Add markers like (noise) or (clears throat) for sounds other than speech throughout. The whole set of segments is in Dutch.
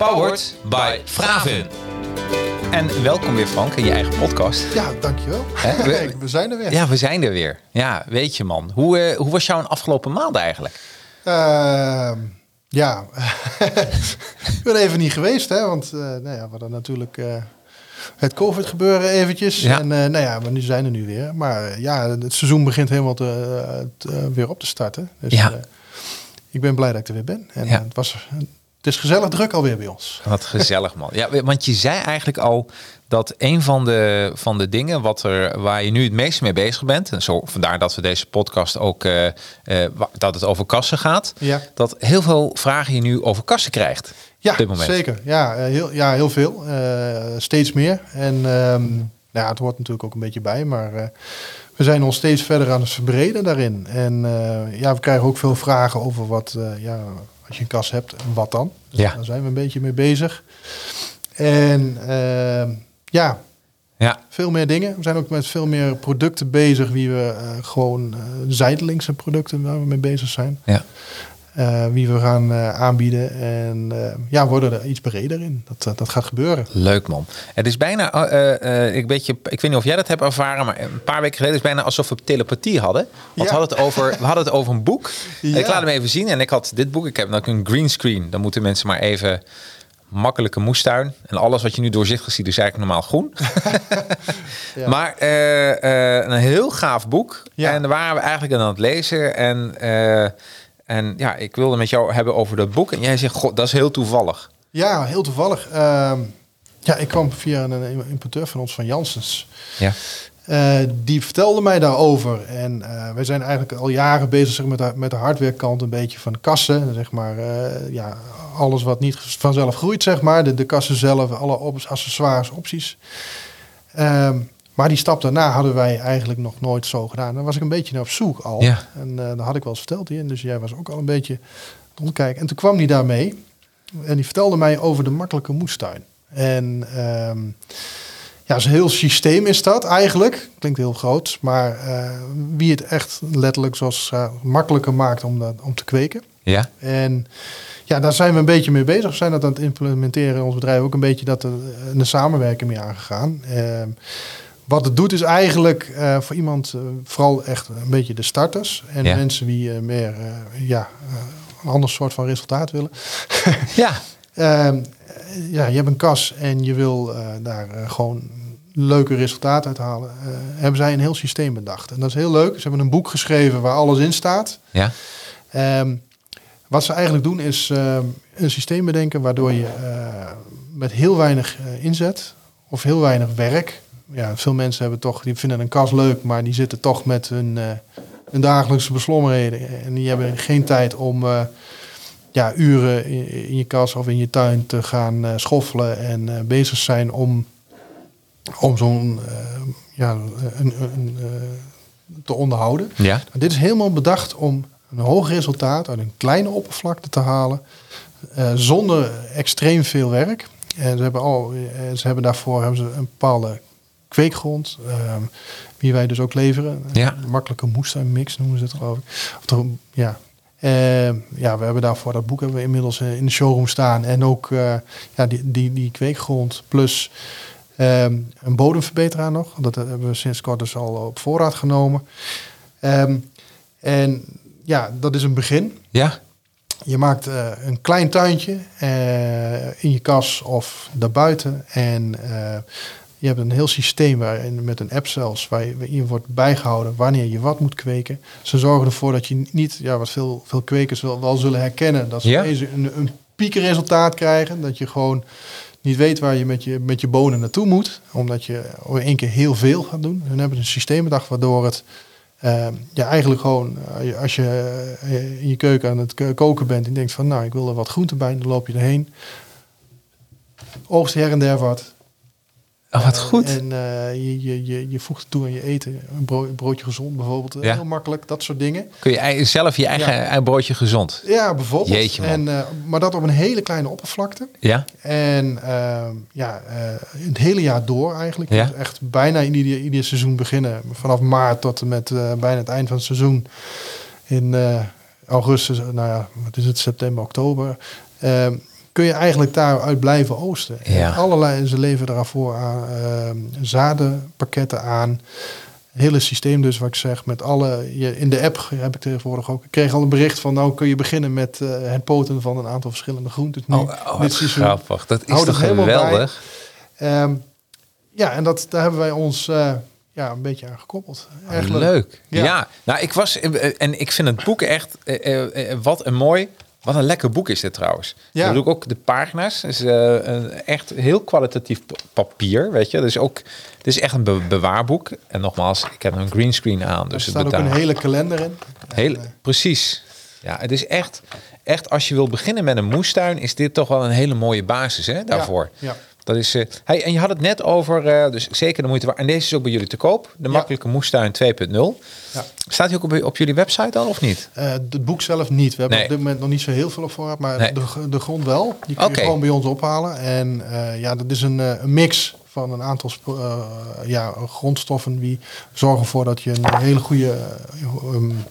Powered by Fravin. En welkom weer Frank in je eigen podcast. Ja, dankjewel. Hè? (laughs) We, we zijn er weer. Ja, we zijn er weer. Ja, weet je man. Hoe, eh, hoe was jouw afgelopen maand eigenlijk? Ehm, ja, (laughs) ik ben even niet geweest, hè, want eh, nou ja, we hadden natuurlijk eh, het COVID gebeuren eventjes. Ja. En eh, nou ja, maar nu zijn er nu weer. Maar ja, het seizoen begint helemaal te, eh, te- weer op te starten. Dus Ja. eh, ik ben blij dat ik er weer ben. En Ja. het, was, het is gezellig druk alweer bij ons. Wat gezellig man. Ja, want je zei eigenlijk al dat een van de, van de dingen wat er, waar je nu het meest mee bezig bent, en zo, vandaar dat we deze podcast ook, eh, wa- dat het over kassen gaat, Ja. dat heel veel vragen je nu over kassen krijgt. Ja, op dit moment. zeker. Ja, eh, heel, ja, heel veel. Steeds meer. En nou ja, het hoort natuurlijk ook een beetje bij, maar we zijn ons steeds verder aan het verbreden daarin. En ja, we krijgen ook veel vragen over wat, ja, als je een kas hebt, wat dan? Dus Ja. Daar zijn we een beetje mee bezig. En ehm, ja, Ja, veel meer dingen. We zijn ook met veel meer producten bezig, wie we eh, gewoon eh zijdelingse producten waar we mee bezig zijn. ja. Eh, wie we gaan eh, aanbieden. En eh, ja, worden er iets breder in. Dat, dat gaat gebeuren. Leuk man. Het is bijna, eh, ik, weet je, ik weet niet of jij dat hebt ervaren, maar een paar weken geleden is het bijna alsof we telepathie hadden. Want Ja. we, hadden het over, we hadden het over een boek. Ja. Ik laat hem even zien en ik had dit boek. Ik heb ook een green screen. Dan moeten mensen maar even makkelijke moestuin. En alles wat je nu doorzichtig ziet is eigenlijk normaal groen. (laughs) Ja. Maar een heel gaaf boek. En daar waren we eigenlijk aan het lezen. En, en ja, ik wilde met jou hebben over dat boek. En jij zegt, god, dat is heel toevallig. Ja, heel toevallig. Ehm, ja, ik kwam via een importeur van ons, van Janssens. Ja. Eh, die vertelde mij daarover. En eh, wij zijn eigenlijk al jaren bezig zeg, met, de, met de hardwarekant een beetje van kassen. Zeg maar, eh, ja, alles wat niet vanzelf groeit, zeg maar. De, de kassen zelf, alle op, accessoires, opties. Ehm, maar die stap daarna hadden wij eigenlijk nog nooit zo gedaan. Daar was ik een beetje naar op zoek al. Ja. En eh dat had ik wel eens verteld hier. Dus jij was ook al een beetje rondkijken. En toen kwam die daarmee. En die vertelde mij over de makkelijke moestuin. En ehm, ja, zo'n heel systeem is dat eigenlijk. Klinkt heel groot. Maar eh, wie het echt letterlijk zoals eh, makkelijker maakt om, dat, om te kweken. Ja? En ja, daar zijn we een beetje mee bezig. We zijn dat aan het implementeren in ons bedrijf. Ook een beetje dat er een samenwerking mee aangegaan. Ehm, wat het doet is eigenlijk eh, voor iemand, eh, vooral echt een beetje de starters. En Ja. mensen die eh, meer ja, een ander soort van resultaat willen. (laughs) Ja. Ehm, ja, je hebt een kas en je wil daar gewoon leuke resultaten uit halen. hebben zij een heel systeem bedacht. En dat is heel leuk. Ze hebben een boek geschreven waar alles in staat. Ja. Ehm, wat ze eigenlijk doen is ehm, een systeem bedenken waardoor je met heel weinig inzet of heel weinig werk. Ja, veel mensen hebben toch, die vinden een kas leuk, maar die zitten toch met hun, eh, hun dagelijkse beslommerheden. En die hebben geen tijd om eh, ja, uren in, in je kas of in je tuin te gaan eh, schoffelen en bezig zijn om, om zo'n ja, een, een, te onderhouden. Ja. Nou, dit is helemaal bedacht om een hoog resultaat uit een kleine oppervlakte te halen. zonder extreem veel werk. En ze hebben, al, ze hebben daarvoor hebben ze een bepaalde kweekgrond. ehm, die wij dus ook leveren. Ja. Een makkelijke moestuinmix noemen ze het geloof ik. Of toch, ja. Ehm, ja, we hebben daarvoor dat boek hebben we inmiddels eh, in de showroom staan. En ook eh, ja, die, die, die kweekgrond plus ehm, een bodemverbeteraar nog. Dat hebben we sinds kort dus al op voorraad genomen. Ehm, en ja, dat is een begin. Ja. Je maakt eh, een klein tuintje eh, in je kas of daarbuiten. En eh, je hebt een heel systeem waarin, met een app zelfs, waar je, waarin wordt bijgehouden wanneer je wat moet kweken. Ze zorgen ervoor dat je niet, ja, wat veel, veel kwekers wel, wel zullen herkennen, dat ze Ja. een, een piekenresultaat krijgen. Dat je gewoon niet weet waar je met je, met je bonen naartoe moet, omdat je in één keer heel veel gaat doen. En hebben een systeem bedacht waardoor het eh, ja, eigenlijk gewoon, eh, als je eh, in je keuken aan het koken bent en denkt van, nou, ik wil er wat groente bij, dan loop je erheen. oogst her en der wat. Oh, wat goed. En eh, je, je, je, je voegt het toe aan je eten. Een, brood, een broodje gezond bijvoorbeeld. Ja. Heel makkelijk, dat soort dingen. Kun je zelf je eigen, Ja. eigen broodje gezond? Ja, bijvoorbeeld. Jeetje, man. en, eh, maar dat op een hele kleine oppervlakte. Ja? En ehm, ja, eh, het hele jaar door eigenlijk. Ja. Dus echt bijna in ieder, ieder seizoen beginnen. Vanaf maart tot en met eh, bijna het eind van het seizoen. In eh, augustus, nou ja, wat is het, september, oktober. ehm, kun je eigenlijk daaruit blijven oosten. Ja. Allerlei, ze leveren daarvoor aan, ehm, zadenpakketten aan. Hele systeem dus, wat ik zeg, met alle... Je, in de app heb ik tegenwoordig ook. Ik kreeg al een bericht van, nou kun je beginnen met eh, het poten van een aantal verschillende groentes. Nu, Oh, oh, dit seizoen. grappig. Dat is toch geweldig? Ehm, ja, en dat, daar hebben wij ons eh, ja, een beetje aan gekoppeld. Erg leuk. Leuk. Ja. Ja. nou ik was eh, en ik vind het boek echt eh, eh, eh, wat een mooi, wat een lekker boek is dit trouwens. Ja. Ik ook de pagina's is eh, een echt heel kwalitatief papier, weet je. Dus ook het is echt een be- bewaarboek. En nogmaals, ik heb een greenscreen aan, Er dus het staat ook een hele kalender in. Heel, precies. Ja, het is echt, echt als je wil beginnen met een moestuin, is dit toch wel een hele mooie basis hè, daarvoor. Ja, ja. Dat is, eh, hey, en je had het net over, eh, dus zeker de moeite waard. En deze is ook bij jullie te koop, de Ja. makkelijke moestuin 2.0. Ja. Staat hij ook op, op jullie website al of niet? Eh, het boek zelf niet. We hebben Nee. op dit moment nog niet zo heel veel op voorraad, maar Nee. de, de grond wel. Die kun je gewoon bij ons ophalen. En eh, ja, dat is een, eh, mix van een aantal eh, ja, grondstoffen die zorgen ervoor dat je een hele goede eh, um,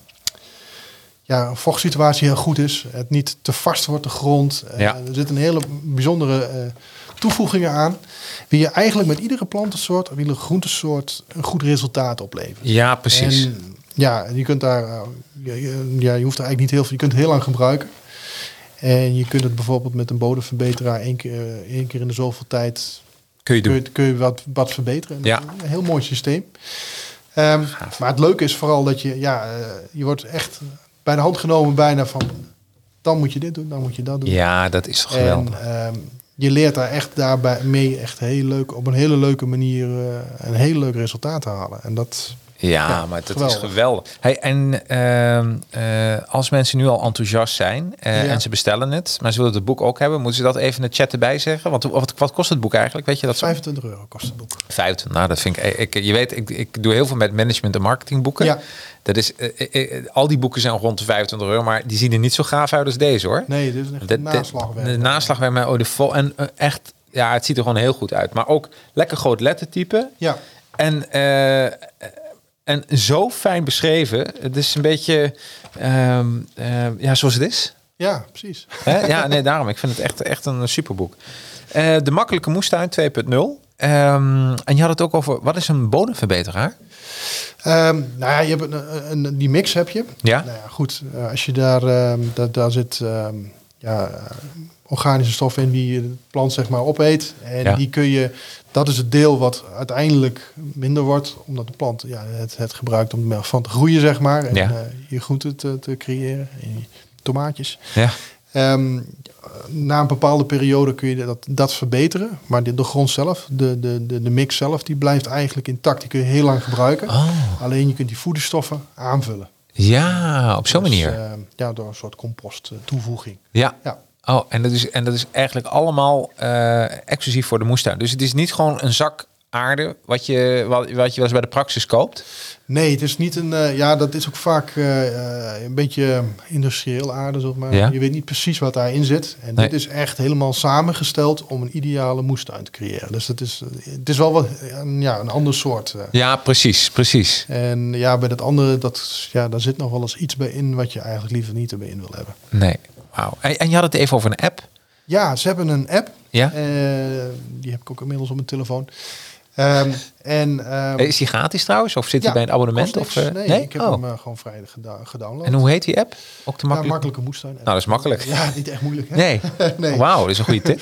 ja, vochtsituatie heel goed is. Het niet te vast wordt, de grond. Eh, Ja. Er zitten een hele bijzondere eh, toevoegingen aan. Wie je eigenlijk met iedere plantensoort of iedere groentesoort een goed resultaat oplevert. Ja, precies. En, ja, je kunt daar, eh, ja, je- ja, je hoeft er eigenlijk niet heel veel, je kunt het heel lang gebruiken. En je kunt het bijvoorbeeld met een bodemverbeteraar één keer, eh, één keer in de zoveel tijd Kun je kun doen. je, kun je wat, wat verbeteren. En Ja. Een heel mooi systeem. Ehm, maar het leuke is vooral dat je, ja, eh, je wordt echt bij de hand genomen bijna van, dan moet je dit doen, dan moet je dat doen. Ja, dat is toch geweldig. En ehm, je leert daar echt daarbij mee echt heel leuk, op een hele leuke manier eh, een heel leuk resultaat te halen. En dat, Ja, Ja, maar dat geweldig. is geweldig. Hey, en ehm, eh, als mensen nu al enthousiast zijn eh, Ja. en ze bestellen het, maar ze willen het boek ook hebben, moeten ze dat even in de chat erbij zeggen? Want wat, wat kost het boek eigenlijk? Weet je dat? zo? 25 euro kost het boek. 25. Nou, dat vind ik, ik. Je weet, ik, ik doe heel veel met management en marketingboeken. Ja. Dat is, eh, eh, eh, al die boeken zijn rond de 25 euro, maar die zien er niet zo gaaf uit als deze hoor. Nee, dit is echt De, een de- naslagwerk. De naslagwerk met oh, de vol en echt, ja, het ziet er gewoon heel goed uit. Maar ook lekker groot lettertype. Ja, En, en zo fijn beschreven. Het is een beetje ehm, eh, ja, zoals het is. ja, precies. Hè? Ja, nee, daarom. Ik vind het echt, echt een superboek. De makkelijke moestuin 2.0. Ehm, en je had het ook over, wat is een bodemverbeteraar? Ehm, nou ja, je hebt een, een, die mix heb je. Ja? Nou ja, goed. eh, als je daar, ehm, daar, daar zit ehm, ja, eh, organische stoffen in die de plant zeg maar opeet. En Ja. die kun je, dat is het deel wat uiteindelijk minder wordt, omdat de plant ja, het, het gebruikt om van te groeien zeg maar. En Ja. eh, je groenten te, te creëren. En je tomaatjes. Ja. Ehm, na een bepaalde periode kun je dat, dat verbeteren. Maar de, de grond zelf, de, de, de, de mix zelf, die blijft eigenlijk intact. Die kun je heel lang gebruiken. Oh, Alleen je kunt die voedingsstoffen aanvullen. ja, op zo'n Dus, manier. eh, ja, door een soort compost eh, toevoeging. ja. Ja. Oh, en dat is, en dat is eigenlijk allemaal eh, exclusief voor de moestuin. Dus het is niet gewoon een zak aarde wat je, wat, wat je wel eens bij de praxis koopt. Nee, het is niet een. eh, ja, dat is ook vaak eh, eh, een beetje industrieel aarde, zeg maar. Ja. Je weet niet precies wat daarin zit. En Nee. dit is echt helemaal samengesteld om een ideale moestuin te creëren. Dus het is, het is wel wat, een, ja, een ander soort. Ja, precies, precies. En ja, bij dat andere, dat, ja, daar zit nog wel eens iets bij in wat je eigenlijk liever niet erbij in wil hebben. Nee, wauw. En, en je had het even over een app. Ja, ze hebben een app. Ja? Die heb ik ook inmiddels op mijn telefoon. Ehm, en, ehm, Is die gratis trouwens? Of zit ja, bij een abonnement? Of, eh, nee, ik heb oh. hem eh, gewoon vrijdag geda- gedownload. En hoe heet die app? Ook Ja, makkelijk? makkelijke moestuin. Nou, dat is makkelijk. Ja, niet echt moeilijk. Hè? Nee. (laughs) Nee. Wauw, dat is een goede tip.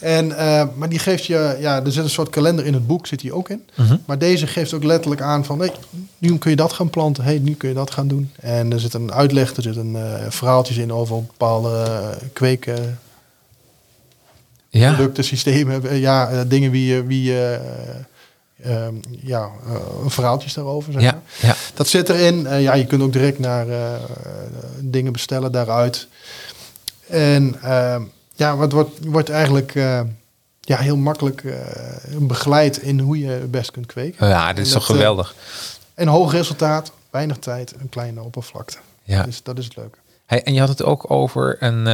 En, eh, maar die geeft je, ja, er zit een soort kalender in het boek, zit die ook in. Mhm. Maar deze geeft ook letterlijk aan van, hey, nu kun je dat gaan planten, hey, nu kun je dat gaan doen. En er zit een uitleg, er zitten eh, verhaaltjes in over bepaalde kweken, Ja. producten, systemen, eh, ja, eh, dingen wie je, wie je, eh, ehm, ja, eh, verhaaltjes daarover. Zeg Ja, maar. ja. Dat zit erin. Eh, ja, je kunt ook direct naar eh, dingen bestellen daaruit. En ehm, ja, wat wordt, wordt eigenlijk, ja, heel makkelijk uh, begeleidt in hoe je het best kunt kweken. Ja, dit is toch geweldig. en hoog resultaat, weinig tijd, een kleine oppervlakte. Ja. Dus dat is het leuke. Hey, en je had het ook over een.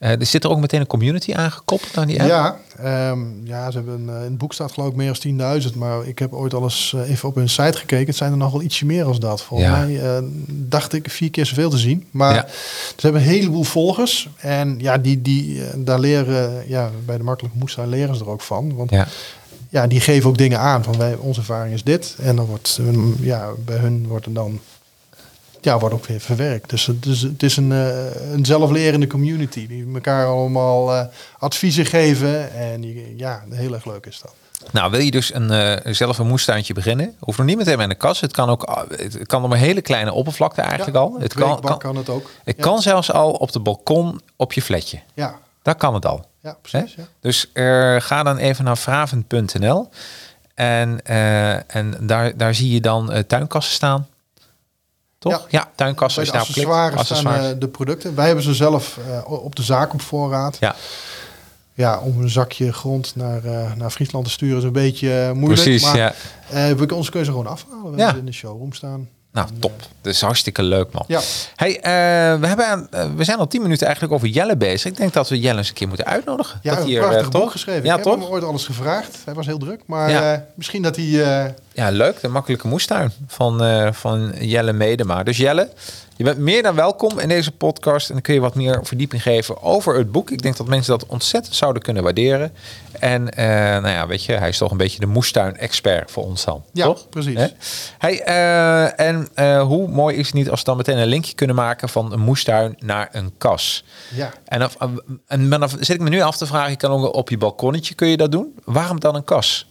Uh, er zit er ook meteen een community aangekoppeld aan die app? Ja, um, ja ze hebben een, in het boek staat geloof ik meer dan 10.000. Maar ik heb ooit al eens even op hun site gekeken. Het zijn er nog wel ietsje meer als dat. Volgens mij uh, dacht ik vier keer zoveel te zien. Maar ja. ze hebben een heleboel volgers. En ja, die, die, daar leren, ja, bij de makkelijke moestuin leren ze er ook van. Want ja ja, die geven ook dingen aan van wij, onze ervaring is dit. En dan wordt ja, bij hun wordt er dan ja, wordt ook weer verwerkt. Dus, dus het is een, uh, een zelflerende community die elkaar allemaal uh, adviezen geven. En ja, heel erg leuk is dat. Nou, wil je dus een, uh, zelf een moestuintje beginnen? Hoeft nog niet meteen met een kas. Het kan ook het kan op een hele kleine oppervlakte eigenlijk ja, al. Het kan, kan, kan, het ook. Het ja. kan zelfs al op de balkon op je flatje. Ja. Daar kan het al. Ja, precies. Ja. Dus ga dan even naar vraven.nl. En, en daar, daar zie je dan tuinkassen staan. Toch? Ja, tuinkassen. Bij de accessoires staan uh, de producten. Wij hebben ze zelf uh, op de zaak op voorraad. Ja. Ja, om een zakje grond naar, uh, naar Friesland te sturen is een beetje moeilijk. Precies, maar, ja. we ons kun je ze gewoon afhalen. We ja. hebben in de showroom staan. Nou, top. Dat is hartstikke leuk, man. Ja. Hey, uh, we, hebben, uh, we zijn al tien minuten eigenlijk over Jelle bezig. Ik denk dat we Jelle eens een keer moeten uitnodigen. Ja, dat een prachtig uh, boek geschreven. Ja, ik heb hem ooit alles gevraagd. Hij was heel druk, maar ja. misschien dat hij... Ja, leuk. De makkelijke moestuin van, van Jelle Medema. Dus Jelle, je bent meer dan welkom in deze podcast. En dan kun je wat meer verdieping geven over het boek. Ik denk dat mensen dat ontzettend zouden kunnen waarderen. En uh, nou ja, weet je, hij is toch een beetje de moestuin-expert voor ons dan. Ja, toch? precies. Hè? Hey, uh, en uh, hoe mooi is het niet als we dan meteen een linkje kunnen maken van een moestuin naar een kas? Ja. En, of, en dan zit ik me nu af te vragen, je kan ook op je balkonnetje kun je dat doen. Waarom dan een kas?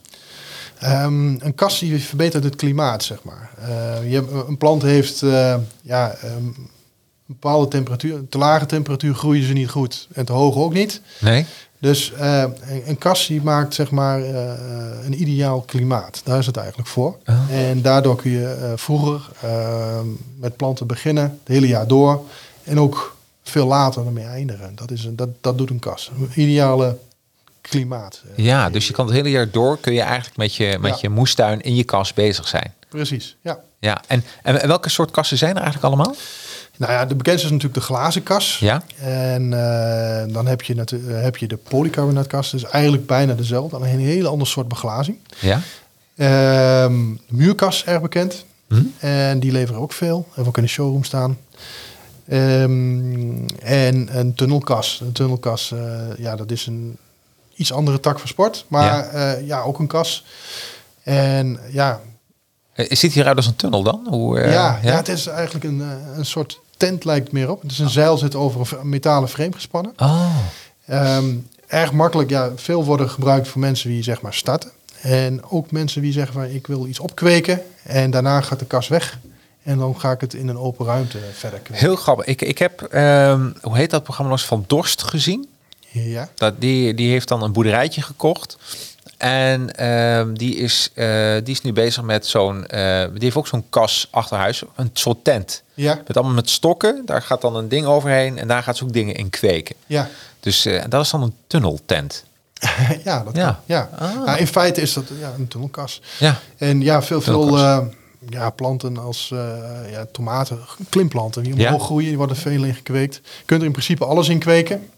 Um, een kas die verbetert het klimaat, zeg maar. Uh, je hebt, een plant heeft uh, ja, um, een bepaalde temperatuur. Te lage temperatuur groeien ze niet goed en te hoog ook niet. Nee. Dus uh, een kas die maakt zeg maar een ideaal klimaat. Daar is het eigenlijk voor. Oh. En daardoor kun je vroeger ehm, met planten beginnen, het hele jaar door. En ook veel later ermee eindigen. Dat, is een, dat, dat doet een kas. Een ideale klimaat. Ja, dus je kan het hele jaar door kun je eigenlijk met je, met Ja. je moestuin in je kas bezig zijn. Precies, ja. Ja, en, en welke soort kassen zijn er eigenlijk allemaal? Nou ja, de bekendste is natuurlijk de glazen kas. Ja, En eh, dan heb je, natu- eh, heb je de polycarbonaatkas. Dat is eigenlijk bijna dezelfde, alleen een hele ander soort beglazing. ja. Ehm, de muurkas, erg bekend. Hm? En die leveren ook veel. Ook in de showroom staan. Ehm, en een tunnelkas. Een tunnelkas, eh, ja, dat is een iets andere tak van sport. Maar Ja. ja, ja ook een kas. En ja, Eh, Ziet hieruit als een tunnel dan? Hoe, eh, ja, ja. het is eigenlijk een, eh, een soort tent lijkt meer op. Het is een zeil zit over een metalen frame gespannen. Oh, erg makkelijk. Ja, veel worden gebruikt voor mensen die zeg maar starten. En ook mensen die zeggen van ik wil iets opkweken. En daarna gaat de kas weg. En dan ga ik het in een open ruimte verder kweken. heel grappig. Ik, ik heb, ehm, hoe heet dat programma nog eens, van Dorst gezien. Ja, Dat, die, die heeft dan een boerderijtje gekocht. En ehm, die, is, eh, die is nu bezig met zo'n... eh, die heeft ook zo'n kas achter huis. Een soort tent. ja, Met allemaal met stokken. Daar gaat dan een ding overheen. En daar gaat ze ook dingen in kweken. ja. Dus eh, dat is dan een tunneltent. (laughs) ja, dat Ja. kan. Ja. Ah. Nou, in feite is dat ja, een tunnelkas. Ja, En ja, veel, veel ja, planten als ja, tomaten, klimplanten, die Ja. omhoog groeien, die worden veel in gekweekt. Je kunt er in principe alles in kweken.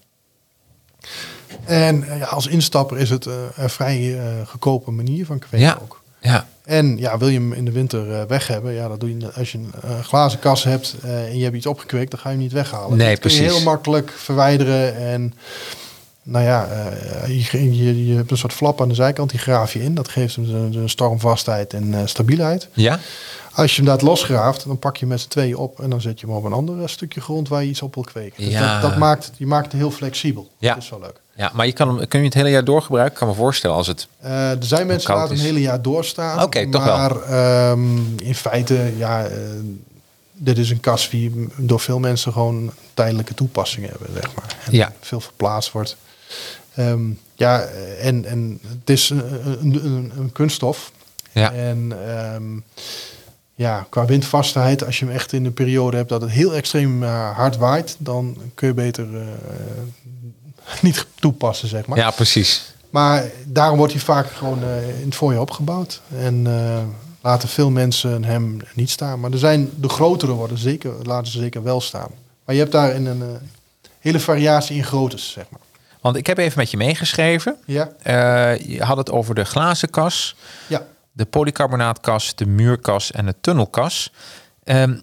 En eh, ja, als instapper is het eh, een vrij eh, goedkope manier van kweken Ja. ook. ja. En ja, wil je hem in de winter weg hebben, ja, dat doe je als je een glazen kas hebt en je hebt iets opgekweekt, dan ga je hem niet weghalen. Nee, dat kun je precies. heel makkelijk verwijderen en nou ja, eh, je, je, je hebt een soort flap aan de zijkant, die graaf je in. Dat geeft hem een, een stormvastheid en eh, stabielheid. Ja? Als je hem dat losgraaft, dan pak je met z'n tweeën op en dan zet je hem op een ander eh, stukje grond waar je iets op wil kweken. Dus Ja. dat, dat maakt, het- je maakt het heel flexibel. Ja. Dat is wel leuk. Ja, maar je kan hem, kun je het hele jaar door gebruiken? Ik kan me voorstellen als het... Er zijn mensen die laten een hele jaar doorstaan. Oké, toch wel. maar ehm, in feite, ja, dit is een kas die door veel mensen gewoon tijdelijke toepassingen hebben, zeg maar. En Ja. veel verplaatst wordt. Ehm, ja, en, en het is een, een, een, een kunststof. Ja. En ehm, ja, qua windvastheid, als je hem echt in een periode hebt dat het heel extreem eh, hard waait, dan kun je beter eh, niet toepassen, zeg maar. Ja, precies. Maar daarom wordt hij vaak gewoon eh, in het voorjaar opgebouwd. En laten veel mensen hem niet staan. Maar er zijn de grotere worden zeker, laten ze zeker wel staan. Maar je hebt daar een, een hele variatie in groottes, zeg maar. Want ik heb even met je meegeschreven. Ja, Eh, je had het over de glazen kas, ja. de polycarbonaatkas, de muurkas en de tunnelkas. Ehm,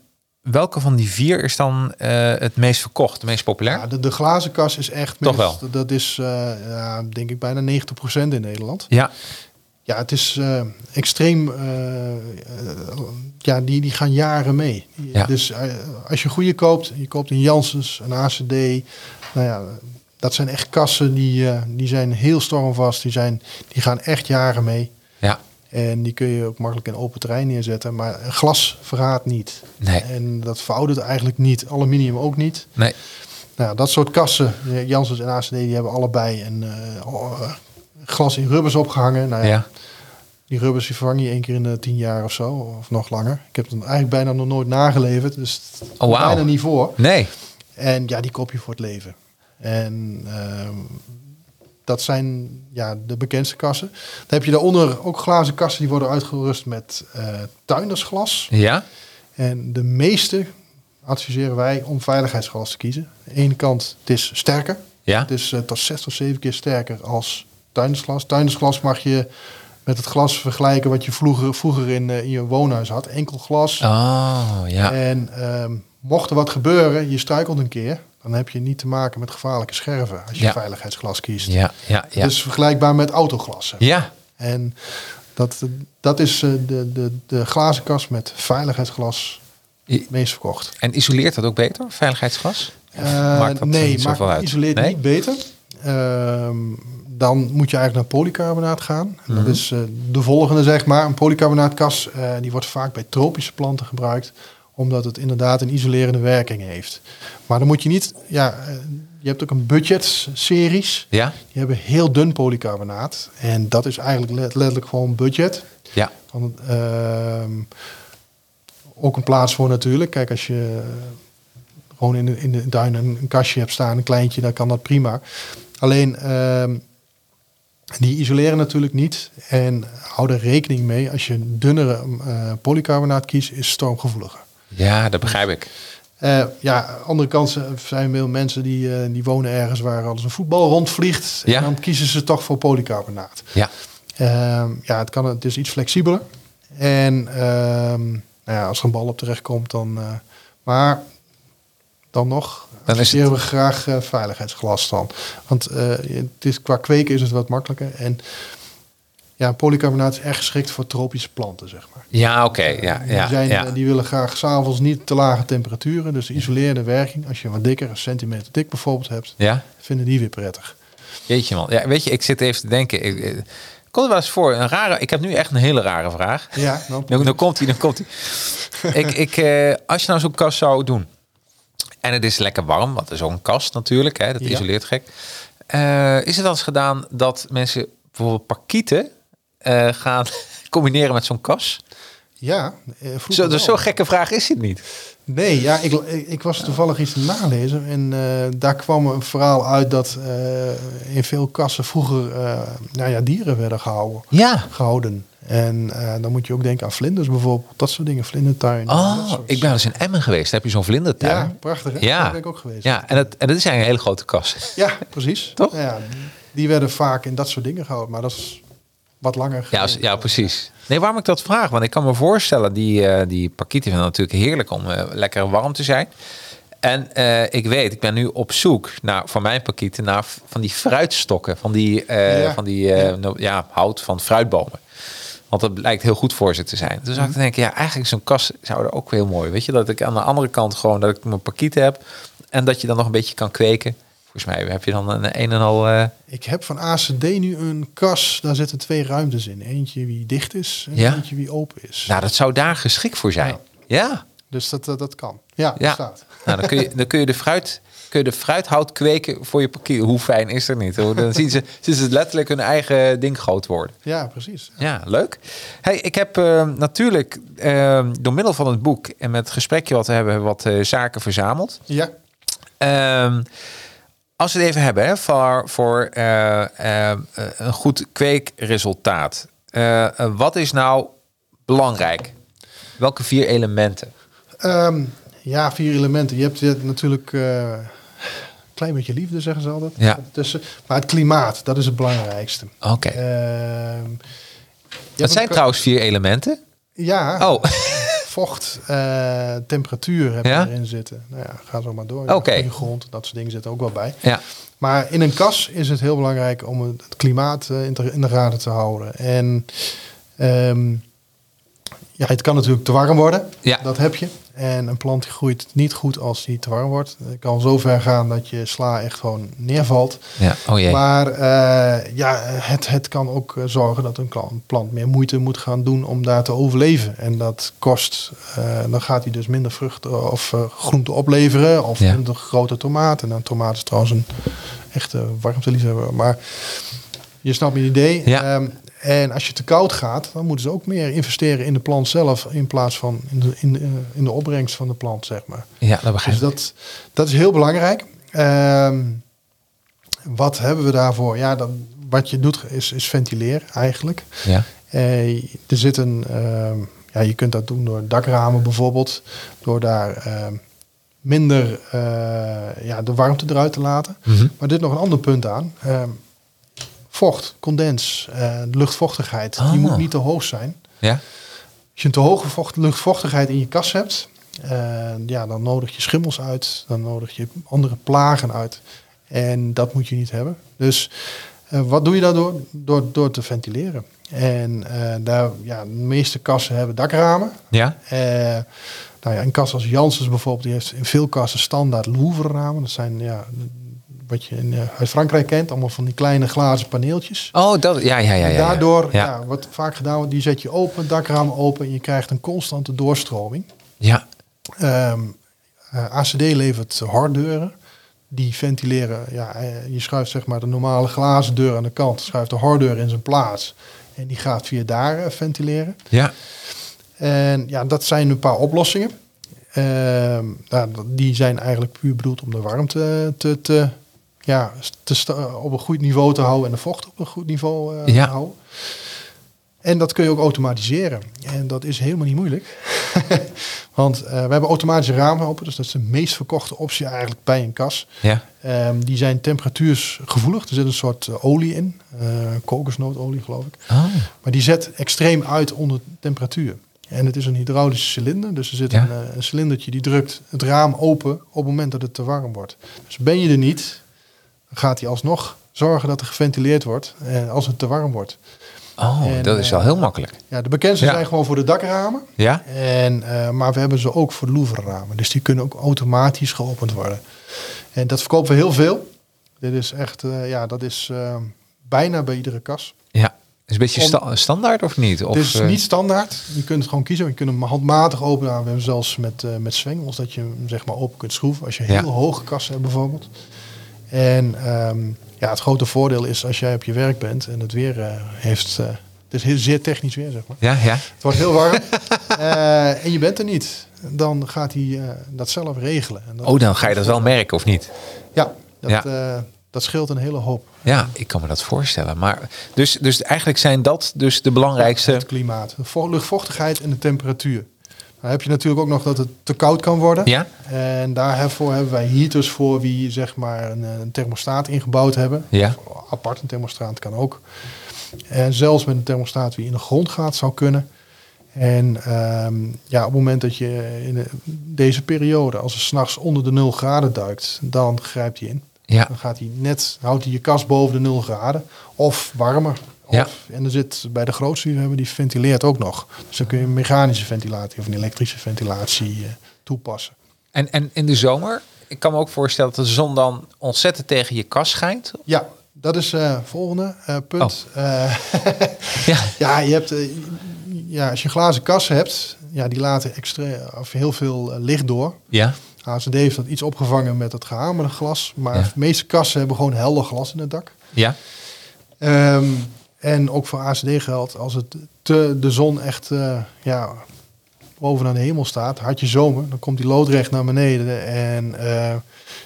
welke van die vier is dan eh, het meest verkocht, het meest populair? ja de, de glazen kas is echt... Toch wel? Dat is, eh, ja, denk ik, bijna 90% in Nederland. Ja, Ja, het is extreem. ja, die, die gaan jaren mee. Ja. Dus als je goede koopt, je koopt een Janssens, een ACD. Nou ja, dat zijn echt kassen die, eh, die zijn heel stormvast. Die, zijn, die gaan echt jaren mee. ja, En die kun je ook makkelijk in open terrein neerzetten. Maar glas verraadt niet. nee, En dat veroudert eigenlijk niet. Aluminium ook niet. nee. Nou, dat soort kassen, eh, Janssens en ACD, die hebben allebei een eh, oh, glas in rubbers opgehangen. Nou ja, Ja, die rubbers die vervang je één keer in de tien jaar of zo, of nog langer. Ik heb het eigenlijk bijna nog nooit nageleverd, dus Oh, wauw. bijna niet voor. nee. En ja, die koop je voor het leven. En ehm, dat zijn ja, de bekendste kassen. Dan heb je daaronder ook glazen kassen die worden uitgerust met eh tuindersglas. Ja, En de meeste adviseren wij om veiligheidsglas te kiezen. Aan de ene kant, het is sterker. ja, Het is eh, tot zes tot zeven keer sterker als tuindersglas. Tuindersglas mag je met het glas vergelijken wat je vroeger, vroeger in, eh, in je woonhuis had. Enkel glas. Oh, ja, En ehm, mocht er wat gebeuren, je struikelt een keer, dan heb je niet te maken met gevaarlijke scherven als je Ja. veiligheidsglas kiest. ja, ja, ja. Dus vergelijkbaar met autoglas. zeg. Ja, En dat, dat is eh, de, de, de glazen kast met veiligheidsglas het meest verkocht. en isoleert dat ook beter, veiligheidsglas? Maakt dat nee, niet maar uit? isoleert Nee? niet beter. Ehm, dan moet je eigenlijk naar polycarbonaat gaan. Dat Mhm. is eh, de volgende, zeg maar. Een polycarbonaatkas eh, die wordt vaak bij tropische planten gebruikt, omdat het inderdaad een isolerende werking heeft. Maar dan moet je niet, ja, eh, je hebt ook een budget-series. Ja, Die hebben heel dun polycarbonaat. En dat is eigenlijk let- letterlijk gewoon budget. ja, Van, ehm, ook een plaats voor natuurlijk. Kijk, als je eh, gewoon in de, in de tuin een, een kastje hebt staan, een kleintje, dan kan dat prima. Alleen, ehm, die isoleren natuurlijk niet. En hou er rekening mee, als je een dunnere eh, polycarbonaat kiest, is stormgevoeliger. Ja, dat begrijp ik. Eh, ja, andere kant zijn veel mensen die, eh, die wonen ergens waar alles een voetbal rondvliegt. Ja. En dan kiezen ze toch voor polycarbonaat. Ja, Ehm, ja, het, kan, het is iets flexibeler. En ehm, nou ja, als er een bal op terecht komt, dan. eh, maar dan nog. Dan is adviseren we graag veiligheidsglas dan. Want het is, qua kweken is het wat makkelijker. En ja, polycarbonaat is echt geschikt voor tropische planten, zeg maar. ja oké, ja, die, ja, zijn, ja. eh, die willen graag s'avonds niet te lage temperaturen. Dus de isolerende werking, als je wat dikker, een centimeter dik bijvoorbeeld hebt, Ja, vinden die weer prettig. jeetje man. Ja, weet je, ik zit even te denken. Ik, ik, komt er wel eens voor, een rare, ik heb nu echt een hele rare vraag. Ja, (laughs) dan, Dan, dan komt hij, dan komt hij. ik, ik, eh, als je nou zo'n kast zou doen. En het is lekker warm, want het is ook een kast natuurlijk. Hè, dat Ja. isoleert gek. Eh, is het al eens gedaan dat mensen bijvoorbeeld parkieten eh, gaan (laughs) combineren met zo'n kas? ja eh, Zo, dus zo'n gekke vraag is het niet. Nee, ja, ik, ik, was toevallig iets te nalezen en eh, daar kwam een verhaal uit dat in veel kassen vroeger nou ja, dieren werden gehouden. Ja. gehouden. En dan moet je ook denken aan vlinders bijvoorbeeld, dat soort dingen, vlindertuin. Oh, ik ben eens in Emmen geweest. Daar heb je zo'n vlindertuin. Ja, prachtig hè? Ja. Daar ben ik ook geweest. Ja, en, dat, en dat is eigenlijk een hele grote kast. Ja, precies. (laughs) Toch? Ja, die werden vaak in dat soort dingen gehouden, maar dat is wat langer. Ja, als- ja, precies. Nee, waarom ik dat vraag? Want ik kan me voorstellen, die, eh die parkieten vinden het natuurlijk heerlijk om eh, lekker warm te zijn. En eh, ik weet, ik ben nu op zoek naar, van mijn parkieten naar van die fruitstokken, van die, Ja. van die Ja. hout van fruitbomen. Want dat lijkt heel goed voor ze te zijn. Dus ik te denken, ja, eigenlijk zo'n kast zou er ook heel mooi. Weet je, dat ik aan de andere kant gewoon dat ik mijn parkieten heb en dat je dan nog een beetje kan kweken. Volgens mij heb je dan een een en al. eh, Ik heb van ACD nu een kas, daar zitten twee ruimtes in. Eentje wie dicht is en Ja. eentje wie open is. nou, dat zou daar geschikt voor zijn. Ja. Dus dat, dat, dat kan. Ja, Ja. staat. Nou, dan kun je, dan kun je de fruit. Kun je de fruithout kweken voor je parkier. Hoe fijn is er niet? Hoor. Dan zien ze, zien ze letterlijk hun eigen ding groot worden. Ja, precies. Ja, leuk. Hey, ik heb eh, natuurlijk eh, door middel van het boek en met het gesprekje wat we hebben, wat zaken verzameld. Ja, Ehm, als we het even hebben hè, voor, voor eh, eh, eh, een goed kweekresultaat. Eh, wat is nou belangrijk? Welke vier elementen? Ehm, ja, vier elementen. Je hebt, je hebt natuurlijk een klein beetje liefde, zeggen ze altijd. Ja. Tussen. Maar het klimaat, dat is het belangrijkste. Oké. Ehm, je dat zijn trouwens vier elementen. Ja, Oh, (laughs) vocht, eh, temperatuur heb Ja? je erin zitten. Nou ja, ga zo maar door. Oké. Goede grond, dat soort dingen zitten ook wel bij. ja. Maar in een kas is het heel belangrijk om het klimaat eh, in de, in de gaten te houden. En ehm, ja, het kan natuurlijk te warm worden. Ja. Dat heb je. En een plant die groeit niet goed als die te warm wordt. Het kan zo ver gaan dat je sla echt gewoon neervalt. ja. Oh jee. Maar eh, ja, het, het kan ook eh, zorgen dat een plant meer moeite moet gaan doen om daar te overleven. En dat kost, eh, dan gaat hij dus minder vruchten of groenten opleveren. Of Ja. minder grote tomaten. En een tomaat is trouwens een echte warmteliefhebber. Maar je snapt mijn idee. Ja. Ehm, en als je te koud gaat, dan moeten ze ook meer investeren in de plant zelf. In plaats van in de, in de, in de opbrengst van de plant, zeg maar. ja, dat begrijp Dus ik. dat, dat is heel belangrijk. Ehm, wat hebben we daarvoor? Ja, dan, wat je doet is, is ventileren eigenlijk. Ja. Eh, er zit een, ehm, ja, je kunt dat doen door dakramen bijvoorbeeld. Door daar ehm, minder eh, ja, de warmte eruit te laten. Mhm. Maar er zit nog een ander punt aan. Vocht, condens, eh, luchtvochtigheid. Ah. Die moet niet te hoog zijn. Ja. Als je een te hoge vocht, luchtvochtigheid in je kas hebt, eh, ja, dan nodig je schimmels uit, dan nodig je andere plagen uit. En dat moet je niet hebben. Dus eh, wat doe je daardoor? Door, door te ventileren. En daar, ja, de meeste kassen hebben dakramen. Ja. Nou ja, een kas als Janssens bijvoorbeeld, die heeft in veel kassen standaard Louvre-ramen. Dat zijn ja, wat je in, eh, uit Frankrijk kent, allemaal van die kleine glazen paneeltjes. Oh, dat, ja, ja, ja. ja, En daardoor, ja. Ja. wat vaak gedaan wordt, die zet je open, dakraam open en je krijgt een constante doorstroming. Ja. Ehm, eh, ACD levert harddeuren. Die ventileren, ja, eh, je schuift zeg maar de normale glazen deur aan de kant, schuift de harddeur in zijn plaats. En die gaat via daar ventileren. Ja. En ja, dat zijn een paar oplossingen. Ehm, nou, die zijn eigenlijk puur bedoeld om de warmte te, te, ja, te op een goed niveau te houden en de vocht op een goed niveau eh, Ja. te houden. En dat kun je ook automatiseren. En dat is helemaal niet moeilijk. (laughs) Want eh, we hebben automatische ramen open. Dus dat is de meest verkochte optie eigenlijk bij een kas. Ja. Ehm, die zijn temperatuursgevoelig. Er zit een soort eh, olie in. eh kokosnootolie geloof ik. Oh. Maar die zet extreem uit onder temperatuur. En het is een hydraulische cilinder. Dus er zit Ja. een, een cilindertje die drukt het raam open op het moment dat het te warm wordt. Dus ben je er niet, gaat hij alsnog zorgen dat er geventileerd wordt eh, als het te warm wordt. Oh, En, dat is eh, wel heel makkelijk. Ja, de bekendste Ja. zijn gewoon voor de dakramen. Ja? En, eh, maar we hebben ze ook voor de Louvre-ramen. Dus die kunnen ook automatisch geopend worden. En dat verkopen we heel veel. Dit is echt, eh, ja, dat is eh, bijna bij iedere kas. Ja. Is een beetje Om- sta- standaard of niet? Of, het is eh, niet standaard. Je kunt het gewoon kiezen. Je kunt hem handmatig openen. We hebben zelfs met, eh met zwengels dat je hem zeg maar open kunt schroeven. Als je Ja. heel hoge kassen hebt bijvoorbeeld. En ehm, ja, het grote voordeel is als jij op je werk bent en het weer eh, heeft... eh, het is heel, zeer technisch weer, zeg maar. Ja, ja. Het wordt heel warm. (laughs) Eh, en je bent er niet. Dan gaat hij dat zelf regelen. En dat Oh, dan ga je dat wel merken of niet? Ja, dat, Ja. dat scheelt een hele hoop. Ja, ik kan me dat voorstellen. Maar dus, dus eigenlijk zijn dat dus de belangrijkste. Het klimaat. De vo- luchtvochtigheid en de temperatuur. Dan heb je natuurlijk ook nog dat het te koud kan worden. Ja? En daarvoor hebben wij heaters voor wie zeg maar een, een thermostaat ingebouwd hebben. Ja. Of apart een thermostaat kan ook. En zelfs met een thermostaat die in de grond gaat zou kunnen. En ehm, ja, op het moment dat je in de- deze periode, als het s'nachts onder de 0 graden duikt, dan grijpt hij in. Ja. Dan gaat hij net, houdt hij je kast boven de 0 graden. Of warmer. Of, Ja. En er zit bij de grootste die we hebben, die ventileert ook nog. Dus dan kun je mechanische ventilatie of een elektrische ventilatie eh, toepassen. En, en in de zomer, ik kan me ook voorstellen dat de zon dan ontzettend tegen je kas schijnt. Ja, dat is het volgende eh, punt. Eh, (laughs) Ja. (laughs) ja, je hebt, eh, ja, als je glazen kassen hebt, ja, die laten extra, of heel veel eh, licht door. Ja. ASD heeft dat iets opgevangen met het gehamerde glas. Maar Ja. de meeste kassen hebben gewoon helder glas in het dak. Ja. Ehm, en ook voor ACD geldt, als het te, de zon echt eh, ja, bovenaan de hemel staat, had je zomer, dan komt die loodrecht naar beneden. En eh,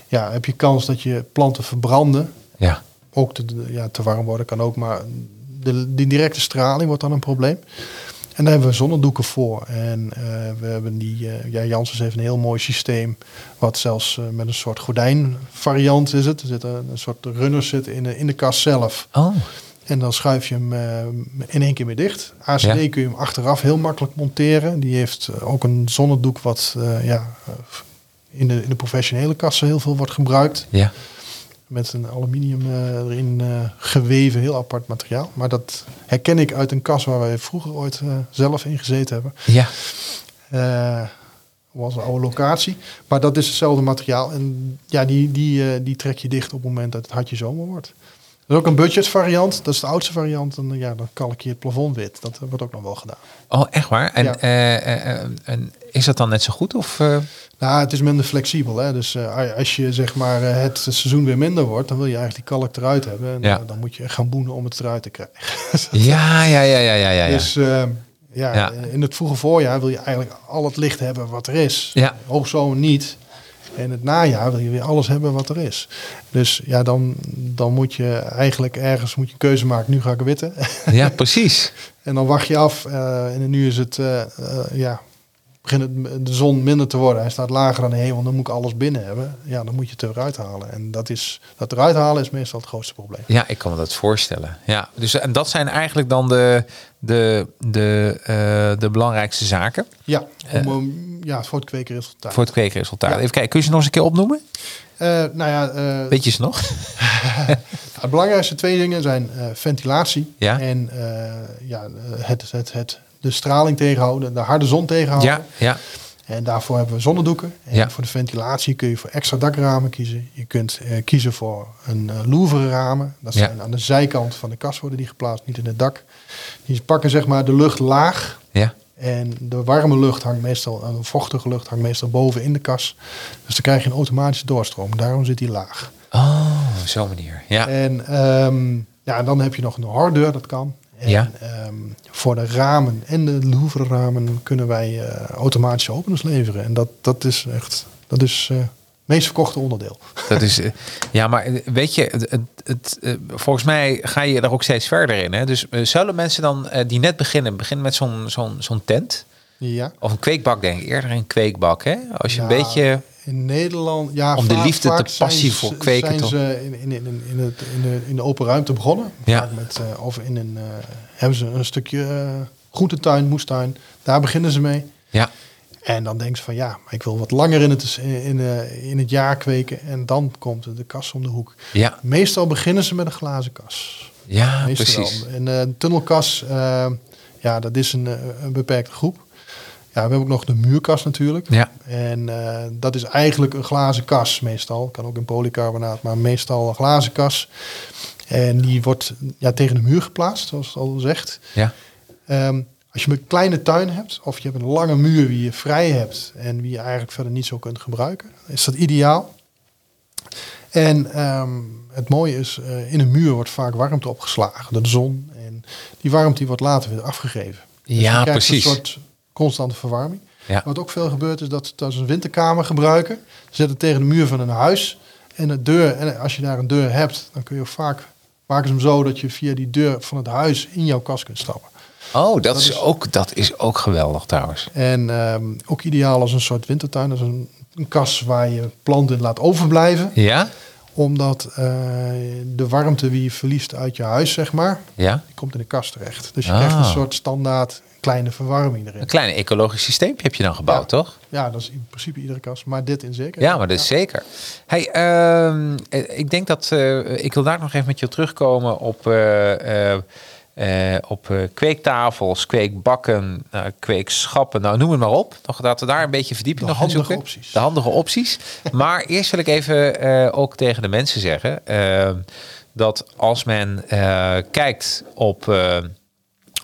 ja, heb je kans dat je planten verbranden. Ja. Ook te, ja, te warm worden kan ook, maar de, die directe straling wordt dan een probleem. En daar hebben we zonnedoeken voor. En uh, we hebben die, uh, ja, Janssens heeft een heel mooi systeem, wat zelfs uh, met een soort gordijnvariant is het. Er zit een, een soort runner zit in de, in de kast zelf. Oh. En dan schuif je hem in één keer weer dicht. ACD ja. kun je hem achteraf heel makkelijk monteren. Die heeft ook een zonnedoek wat ja, in, de, in de professionele kassen heel veel wordt gebruikt. Ja met een aluminium uh, erin uh, geweven, heel apart materiaal. Maar dat herken ik uit een kas waar wij vroeger ooit uh, zelf in gezeten hebben. Ja. was een oude locatie. Maar dat is hetzelfde materiaal. En ja, die, die, die trek je dicht op het moment dat het hartje zomer wordt. Er is ook een budget variant. Dat is de oudste variant. En ja, dan kalk je het plafond wit. Dat wordt ook nog wel gedaan. Oh, echt waar? En, ja. en is dat dan net zo goed? Of, nou, het is minder flexibel. Hè? Dus als je zeg maar het seizoen weer minder wordt, dan wil je eigenlijk die kalk eruit hebben. En ja. dan moet je gaan boenen om het eruit te krijgen. (laughs) ja, ja, ja, ja, ja, ja. Dus ja, ja, in het vroege voorjaar wil je eigenlijk al het licht hebben wat er is. Ja. Hoogzomer niet. En het najaar wil je weer alles hebben wat er is. Dus ja, dan, dan moet je eigenlijk ergens moet je een keuze maken. Nu ga ik witten. (laughs) Ja, precies. en dan wacht je af. en nu is het, ja, begint de zon minder te worden. Hij staat lager aan de hemel, dan moet ik alles binnen hebben. Ja, dan moet je het eruit halen. En dat, is, dat eruit halen is meestal het grootste probleem. Ja, ik kan me dat voorstellen. Ja, dus en dat zijn eigenlijk dan de, de, de, de belangrijkste zaken. Ja, om, ja, voor het. Ja. Even kijken, kun je ze nog eens een keer opnoemen? Uh, nou ja, uh, weet je ze nog? (laughs) het belangrijkste twee dingen zijn ventilatie ja? en ja, het, het, het de straling tegenhouden, de harde zon tegenhouden. Ja, ja. En daarvoor hebben we zonnedoeken. En ja. voor de ventilatie kun je voor extra dakramen kiezen. Je kunt kiezen voor een louvre ramen. Dat zijn aan de zijkant van de kast worden die geplaatst, niet in het dak. Die pakken zeg maar de lucht laag. Ja. En de warme lucht hangt meestal, een vochtige lucht hangt meestal boven in de kas. Dus dan krijg je een automatische doorstroom. Daarom zit die laag. Oh, zo'n manier. Ja. En um, ja, dan heb je nog een hardeur, dat kan. En, ja. Um, voor de ramen en de Louvre kunnen wij uh, automatische openers leveren. En dat, dat is echt, dat is uh, het meest verkochte onderdeel. Dat is, uh, (laughs) ja, maar weet je, het, het, het, volgens mij ga je daar ook steeds verder in. Hè? Dus zullen mensen dan die net beginnen, beginnen met zo'n zo'n zo'n tent? Ja. Of een kweekbak, denk ik. Eerder een kweekbak, hè? Als je ja, een beetje... In Nederland, ja, om vaak, de liefde te passie voor kweken. Zijn toch? ze in, in, in, in, het, in, de, in de open ruimte begonnen. Ja. Met, of in een, uh, hebben ze een stukje uh, groentetuin, moestuin. Daar beginnen ze mee. Ja. En dan denken ze van ja, ik wil wat langer in het, in, in het jaar kweken. En dan komt de kas om de hoek. Ja. Meestal beginnen ze met een glazen kas. Ja, Meestal precies. Wel. En een tunnelkas, ja, dat is een, een beperkte groep. Ja, we hebben ook nog de muurkas natuurlijk. Ja. En uh, dat is eigenlijk een glazen kas meestal. Kan ook in polycarbonaat, maar meestal een glazen kas. En die wordt ja, tegen de muur geplaatst, zoals het al zegt. Ja. Um, als je een kleine tuin hebt, of je hebt een lange muur die je vrij hebt en die je eigenlijk verder niet zo kunt gebruiken, is dat ideaal. En um, het mooie is, uh, in een muur wordt vaak warmte opgeslagen door de zon. En die warmte die wordt later weer afgegeven. Dus ja, precies. Een soort constante verwarming. Ja. Wat ook veel gebeurt is dat ze een winterkamer gebruiken. Ze zetten tegen de muur van een huis. En de deur, en als je daar een deur hebt, dan kun je vaak maken ze hem zo dat je via die deur van het huis in jouw kast kunt stappen. Oh, dat, dat is, ook, dat is ook geweldig trouwens. En um, ook ideaal als een soort wintertuin. Dat is een, een kas waar je planten laat overblijven. Ja? Omdat uh, de warmte die je verliest uit je huis, zeg maar, ja? die komt in de kast terecht. Dus je ah. krijgt een soort standaard kleine verwarming erin. Een klein ecologisch systeem heb je dan gebouwd, ja. toch? Ja, dat is in principe iedere kast. Maar dit in zeker. Ja, maar dat is ja. zeker. Hey, uh, ik denk dat... Uh, ik wil daar nog even met je terugkomen op... Uh, uh, op uh, kweektafels, kweekbakken, uh, kweekschappen, nou noem het maar op. Nog dat we daar een beetje verdieping de nog handige zoeken. Opties. De handige opties. (laughs) maar eerst wil ik even uh, ook tegen de mensen zeggen dat als men kijkt op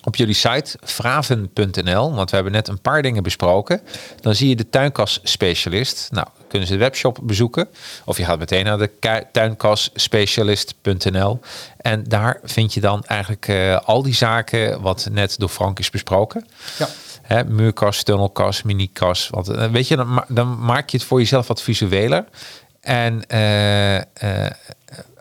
op jullie site fraven.nl, want we hebben net een paar dingen besproken. Dan zie je de tuinkasspecialist. Nou, kunnen ze de webshop bezoeken. Of je gaat meteen naar de tuinkasspecialist.nl. En daar vind je dan eigenlijk uh, al die zaken wat net door Frank is besproken. Ja. Hè, muurkast, tunnelkast, minikas. Want eh, weet je, dan, ma- dan maak je het voor jezelf wat visueler. En, eh, eh,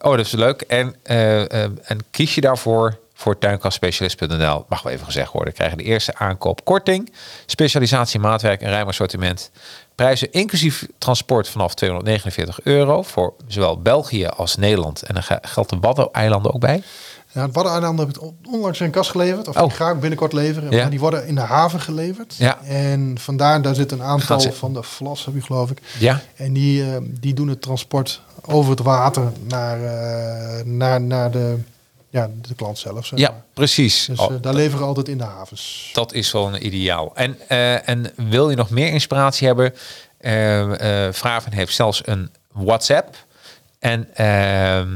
oh, dat is leuk. En, eh, eh, en kies je daarvoor voor tuinkastspecialist.nl. Mag wel even gezegd worden. Krijg je de eerste aankoop korting. Specialisatie, maatwerk en ruim assortiment. Prijzen inclusief transport vanaf 249 euro. Voor zowel België als Nederland. En dan ge- geldt de Waddeneilanden ook bij. Ja, het Waddeneilanden heb ik on- onlangs een kast geleverd. Of Oh. die ga ik binnenkort leveren. Ja. Maar die worden in de haven geleverd. Ja. En vandaar, daar zit een aantal van de Vlas, heb je geloof ik. Ja, En die, eh, die doen het transport over het water naar, eh, naar, naar de, ja, de klant zelf. Zeg ja maar. precies. Dus Oh, eh, daar leveren we altijd in de havens. Dat is wel een ideaal. En, eh, en wil je nog meer inspiratie hebben? eh Vraven heeft zelfs een WhatsApp. En ehm,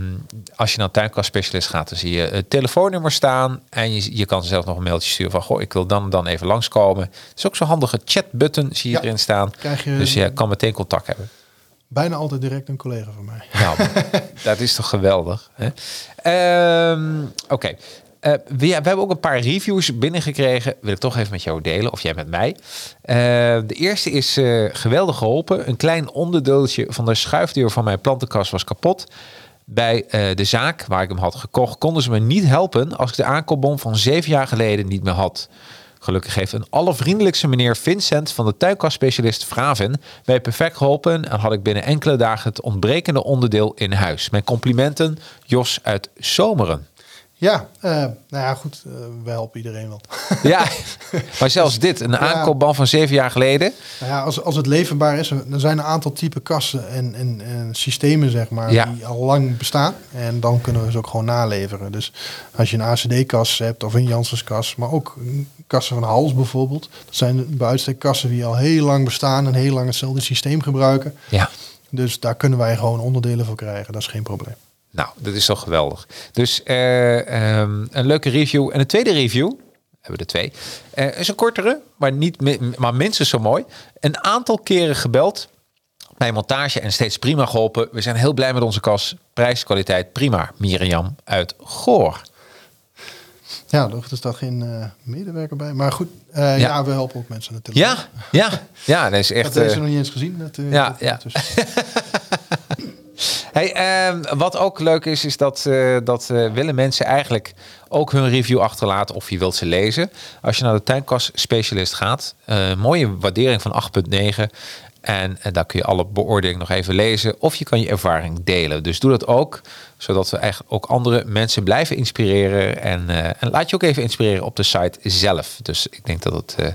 als je naar tuinkastspecialist gaat, dan zie je het telefoonnummer staan. En je, je kan zelf nog een mailtje sturen van... Goh, ik wil dan dan even langskomen. Het is ook zo'n handige chatbutton, zie je Ja. erin staan. Je Dus je kan meteen contact hebben. Bijna altijd direct een collega van mij. Nou, (laughs) dat is toch geweldig. Hè? Ehm, Oké. Eh, we, we hebben ook een paar reviews binnengekregen. Wil ik toch even met jou delen, of jij met mij. Eh, de eerste is eh, geweldig geholpen. Een klein onderdeeltje van de schuifdeur van mijn plantenkast was kapot. Bij de zaak waar ik hem had gekocht, konden ze me niet helpen als ik de aankoopbon van zeven jaar geleden niet meer had. Gelukkig heeft een allervriendelijkste meneer Vincent van de tuinkastspecialist Vraven mij perfect geholpen en had ik binnen enkele dagen het ontbrekende onderdeel in huis. Mijn complimenten, Jos uit Zomeren. Ja, eh, nou ja, goed. eh we helpen iedereen wel. (laughs) Ja, maar zelfs dit, een aankoopban van zeven jaar geleden. Nou ja, als, als het leverbaar is, er zijn een aantal type kassen en, en, en systemen, zeg maar, Ja. die al lang bestaan. En dan kunnen we ze ook gewoon naleveren. Dus als je een ACD-kas hebt of een Janssens-kas, maar ook kassen van Hals bijvoorbeeld. Dat zijn bij uitstek kassen die al heel lang bestaan en heel lang hetzelfde systeem gebruiken. Ja, Dus daar kunnen wij gewoon onderdelen voor krijgen. Dat is geen probleem. nou, dat is toch geweldig. Dus eh, ehm, een leuke review. En een tweede review, we hebben er twee, eh, is een kortere, maar, niet, maar minstens zo mooi. Een aantal keren gebeld bij montage en steeds prima geholpen. We zijn heel blij met onze kas. Prijs, kwaliteit, prima. Mirjam uit Goor. Ja, er is daar geen eh, medewerker bij. Maar goed, eh, ja. Ja. we helpen ook mensen natuurlijk. Ja, ja, ja, (laughs) dat is echt... heb deze eh, nog niet eens gezien. Dat, ja, dat- ja. (laughs) Hey, ehm, wat ook leuk is, is dat, dat willen mensen eigenlijk ook hun review achterlaten of je wilt ze lezen. Als je naar de tuinkast specialist gaat, mooie waardering van 8.9. En, daar kun je alle beoordelingen nog even lezen. Of je kan je ervaring delen. Dus doe dat ook, zodat we eigenlijk ook andere mensen blijven inspireren. En, eh, en laat je ook even inspireren op de site zelf. Dus ik denk dat het, eh,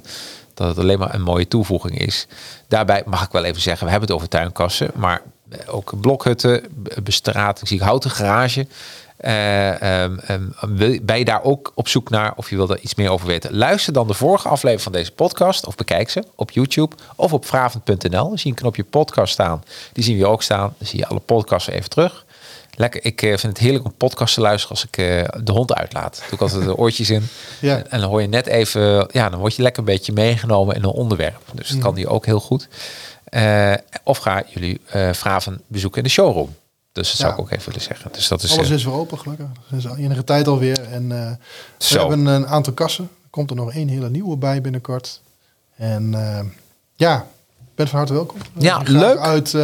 dat het alleen maar een mooie toevoeging is. Daarbij mag ik wel even zeggen, we hebben het over tuinkassen. Maar ook blokhutten, bestrating, zie ik houten garage. Eh, ehm, ehm, wil- ben je daar ook op zoek naar of je wil daar iets meer over weten? Luister dan de vorige aflevering van deze podcast of bekijk ze op YouTube of op vravend.nl. Dan zie je een knopje podcast staan. Die zien we hier ook staan. Dan zie je alle podcasts even terug. Lekker, ik eh, vind het heerlijk om podcast te luisteren als ik eh, de hond uitlaat. Doe ik altijd de oortjes in. (laughs) Ja. En, en dan hoor je net even, ja, dan word je lekker een beetje meegenomen in een onderwerp. Dus dat kan die ook heel goed. Of ga jullie Vraven bezoeken in de showroom. Dus dat zou ik ook even willen zeggen. Dus dat is Alles eh, is weer open, gelukkig. Sinds enige tijd alweer. En eh, we hebben een aantal kassen. Er komt er nog één hele nieuwe bij binnenkort. En eh, ja, bent van harte welkom. Ja, leuk. Uit,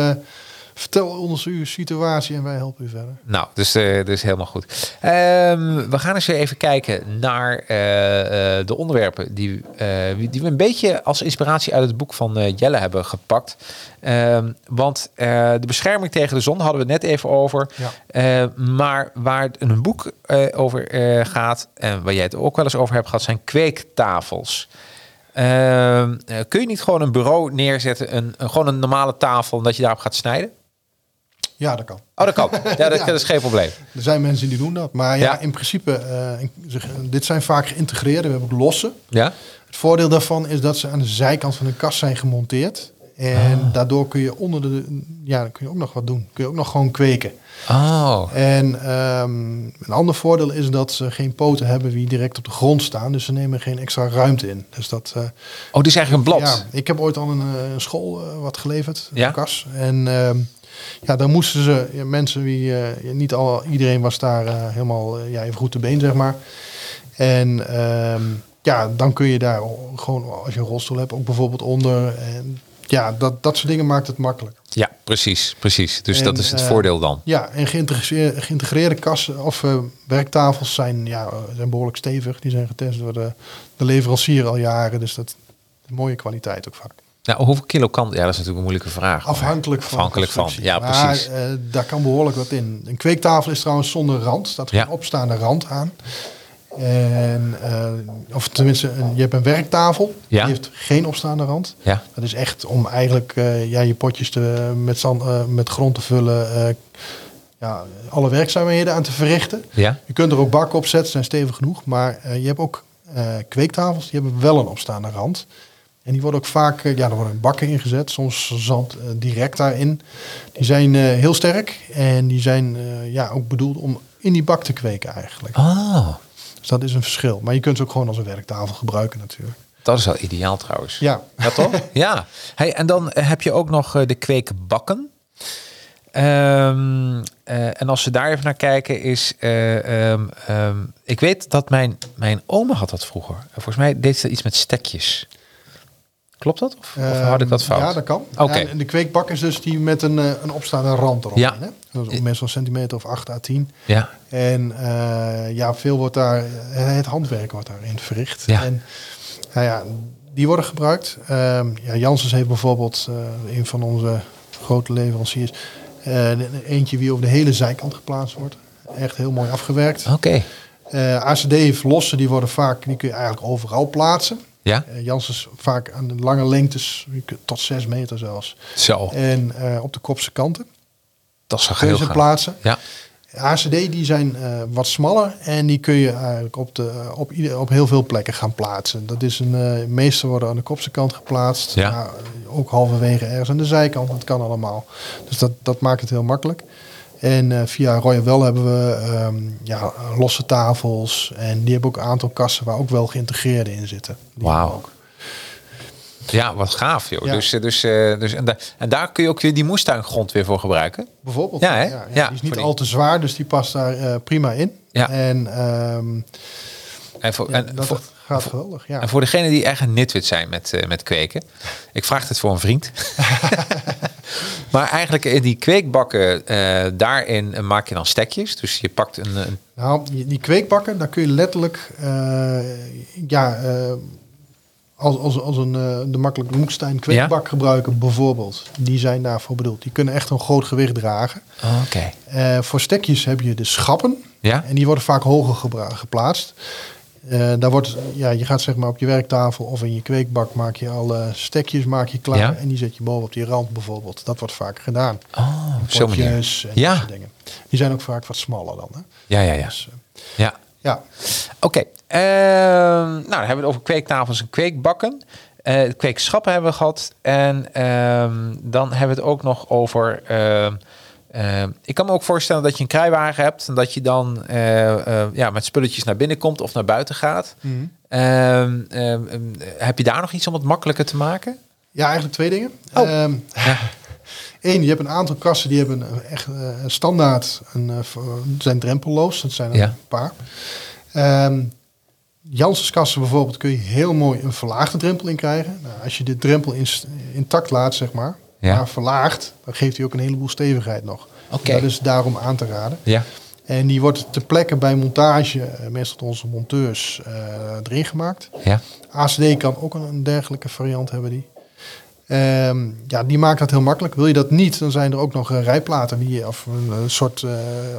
vertel ons uw situatie en wij helpen u verder. Nou, dus, eh dus helemaal goed. Ehm, we gaan eens even kijken naar eh, eh, de onderwerpen die, die we een beetje als inspiratie uit het boek van Jelle hebben gepakt. Ehm, want de bescherming tegen de zon hadden we het net even over. Ja. Maar waar het in een boek over gaat, en waar jij het ook wel eens over hebt gehad, zijn kweektafels. Ehm, eh, kun je niet gewoon een bureau neerzetten, een, een- gewoon een normale tafel, en dat je daarop gaat snijden? Ja, dat kan. Oh, dat kan. (laughs) Ja, dat, Ja. dat is geen probleem. Er zijn mensen die doen dat. Maar ja, Ja. in principe, eh, dit zijn vaak geïntegreerde. We hebben ook losse. Ja? Het voordeel daarvan is dat ze aan de zijkant van de kast zijn gemonteerd. En Ah. daardoor kun je onder de, ja, dan kun je ook nog wat doen. Kun je ook nog gewoon kweken. Oh. En ehm, een ander voordeel is dat ze geen poten hebben die direct op de grond staan. Dus ze nemen geen extra ruimte in. Dus dat, eh, Oh, dit is eigenlijk een blad. ja, ik heb ooit al een, eh, een school wat geleverd, Ja? een kas. En ehm, ja, dan moesten ze, ja, mensen wie, eh, niet al, iedereen was daar eh, helemaal eh, ja, even goed te been, zeg maar. En ehm, ja, dan kun je daar gewoon, als je een rolstoel hebt, ook bijvoorbeeld onder. En ja, dat, dat soort dingen maakt het makkelijk. Ja, precies, precies. Dus En, dat is het voordeel dan. Ja, en geïntegreerde, geïntegreerde kassen of werktafels zijn, ja, zijn behoorlijk stevig. Die zijn getest door de, de leverancier al jaren. Dus dat is mooie kwaliteit ook vaak. Nou, hoeveel kilo kan... Ja, dat is natuurlijk een moeilijke vraag. Afhankelijk van. Afhankelijk van, constructie. ja, Maar, precies. eh, daar kan behoorlijk wat in. Een kweektafel is trouwens zonder rand. staat geen Ja. opstaande rand aan. En, eh, of tenminste, een, je hebt een werktafel. Ja. Die heeft geen opstaande rand. Ja, Dat is echt om eigenlijk eh, ja, je potjes te, met, zand, met grond te vullen. ja, alle werkzaamheden aan te verrichten. ja. Je kunt er ook bakken op zetten, zijn stevig genoeg. Maar je hebt ook kweektafels, die hebben wel een opstaande rand. En die worden ook vaak, eh, ja, er worden bakken ingezet, soms zand eh, direct daarin. Die zijn eh, heel sterk en die zijn eh, ja, ook bedoeld om in die bak te kweken eigenlijk. Oh, Dus dat is een verschil. Maar je kunt ze ook gewoon als een werktafel gebruiken natuurlijk. dat is wel ideaal trouwens. Ja, Ja, toch? (laughs) ja. Hey, en dan heb je ook nog eh, de kweekbakken. Ehm, eh, en als we daar even naar kijken, is. eh, ehm, ehm, ik weet dat mijn, mijn oma had dat vroeger. Volgens mij deed ze iets met stekjes. Klopt dat? Of, of had ik dat Ehm, fout? Ja, dat kan. Oké. En de kweekbak is dus die met een, eh, een opstaande rand erop. Ja. Hè? Dat is meestal een centimeter of 8 à 10. Ja. En eh, ja, veel wordt daar, eh, het handwerk wordt daarin verricht. Ja. En nou ja, die worden gebruikt. Ehm ja, Janssens heeft bijvoorbeeld, een van onze grote leveranciers, eentje die over de hele zijkant geplaatst wordt. Echt heel mooi afgewerkt. Oké. ACD heeft losse, die worden vaak, die kun je eigenlijk overal plaatsen. Ja. Uh, Janssens vaak aan de lange lengtes, tot 6 meter zelfs. Zo. En eh, op de kopse kanten Dat is heel ze plaatsen. Ja. ACD die zijn eh, wat smaller en die kun je eigenlijk op, de, op, ieder, op heel veel plekken gaan plaatsen. Dat is een, meeste worden aan de kopse kant geplaatst, Ja. maar ook halverwege ergens aan de zijkant. Dat kan allemaal. Dus dat, dat maakt het heel makkelijk. En eh, via Royal Well hebben we ehm, ja, losse tafels en die hebben ook een aantal kassen waar ook wel geïntegreerde in zitten. Wauw. Ja, wat gaaf joh. Ja. Dus, eh, dus, eh, dus, en, da- en daar kun je ook weer die moestuingrond weer voor gebruiken. Bijvoorbeeld. Ja, hè? Ja, Ja, die is niet al te zwaar, dus die past daar prima in. Ja. En, ehm, En voor, ja, en, dat voor, gaat geweldig. Ja. en voor degenen die echt een nitwit zijn met, met kweken. Ik vraag het voor een vriend. (laughs) maar eigenlijk in die kweekbakken, eh, daarin maak je dan stekjes. Dus je pakt een... een Nou, die kweekbakken, daar kun je letterlijk, eh, ja, eh, als, als, als een eh, de makkelijke Moekstein kweekbak gebruiken bijvoorbeeld. Die zijn daarvoor bedoeld. Die kunnen echt een groot gewicht dragen. oh, Oké. Eh, voor stekjes heb je de schappen. Ja? En die worden vaak hoger geplaatst. Eh, daar wordt, ja, je gaat zeg maar op je werktafel of in je kweekbak maak je alle stekjes maak je klaar. Ja. En die zet je boven op die rand bijvoorbeeld. Dat wordt vaak gedaan. Oh. Potjes en Ja. dat soort dingen. Die zijn ook vaak wat smaller dan. Hè? Ja, ja, ja. Dus, eh, ja. ja. Oké, ehm, nou dan hebben we het over kweektafels en kweekbakken. Eh kweekschappen hebben we gehad. En ehm, dan hebben we het ook nog over... ehm, ik kan me ook voorstellen dat je een kruiwagen hebt... en dat je dan eh, eh, ja, met spulletjes naar binnen komt of naar buiten gaat. Mhm. Ehm, ehm, ehm, heb je daar nog iets om het makkelijker te maken? Ja, eigenlijk twee dingen. Oh. Ja. (laughs) Eén, je hebt een aantal kassen die hebben een echt eh, een standaard een, eh, zijn drempelloos. Dat zijn er Ja. een paar. Ehm Janssens kassen bijvoorbeeld kun je heel mooi een verlaagde drempel in krijgen. Nou, als je de drempel in, intact laat, zeg maar, Ja. maar verlaagd, dan geeft hij ook een heleboel stevigheid nog. Oké. Dat is daarom aan te raden. Ja. En die wordt ter plekke bij montage, eh, meestal door onze monteurs, eh, erin gemaakt. Ja. ACD kan ook een dergelijke variant hebben die. Ehm, ja, die maakt dat heel makkelijk. Wil je dat niet, dan zijn er ook nog eh, rijplaten, die, of een, soort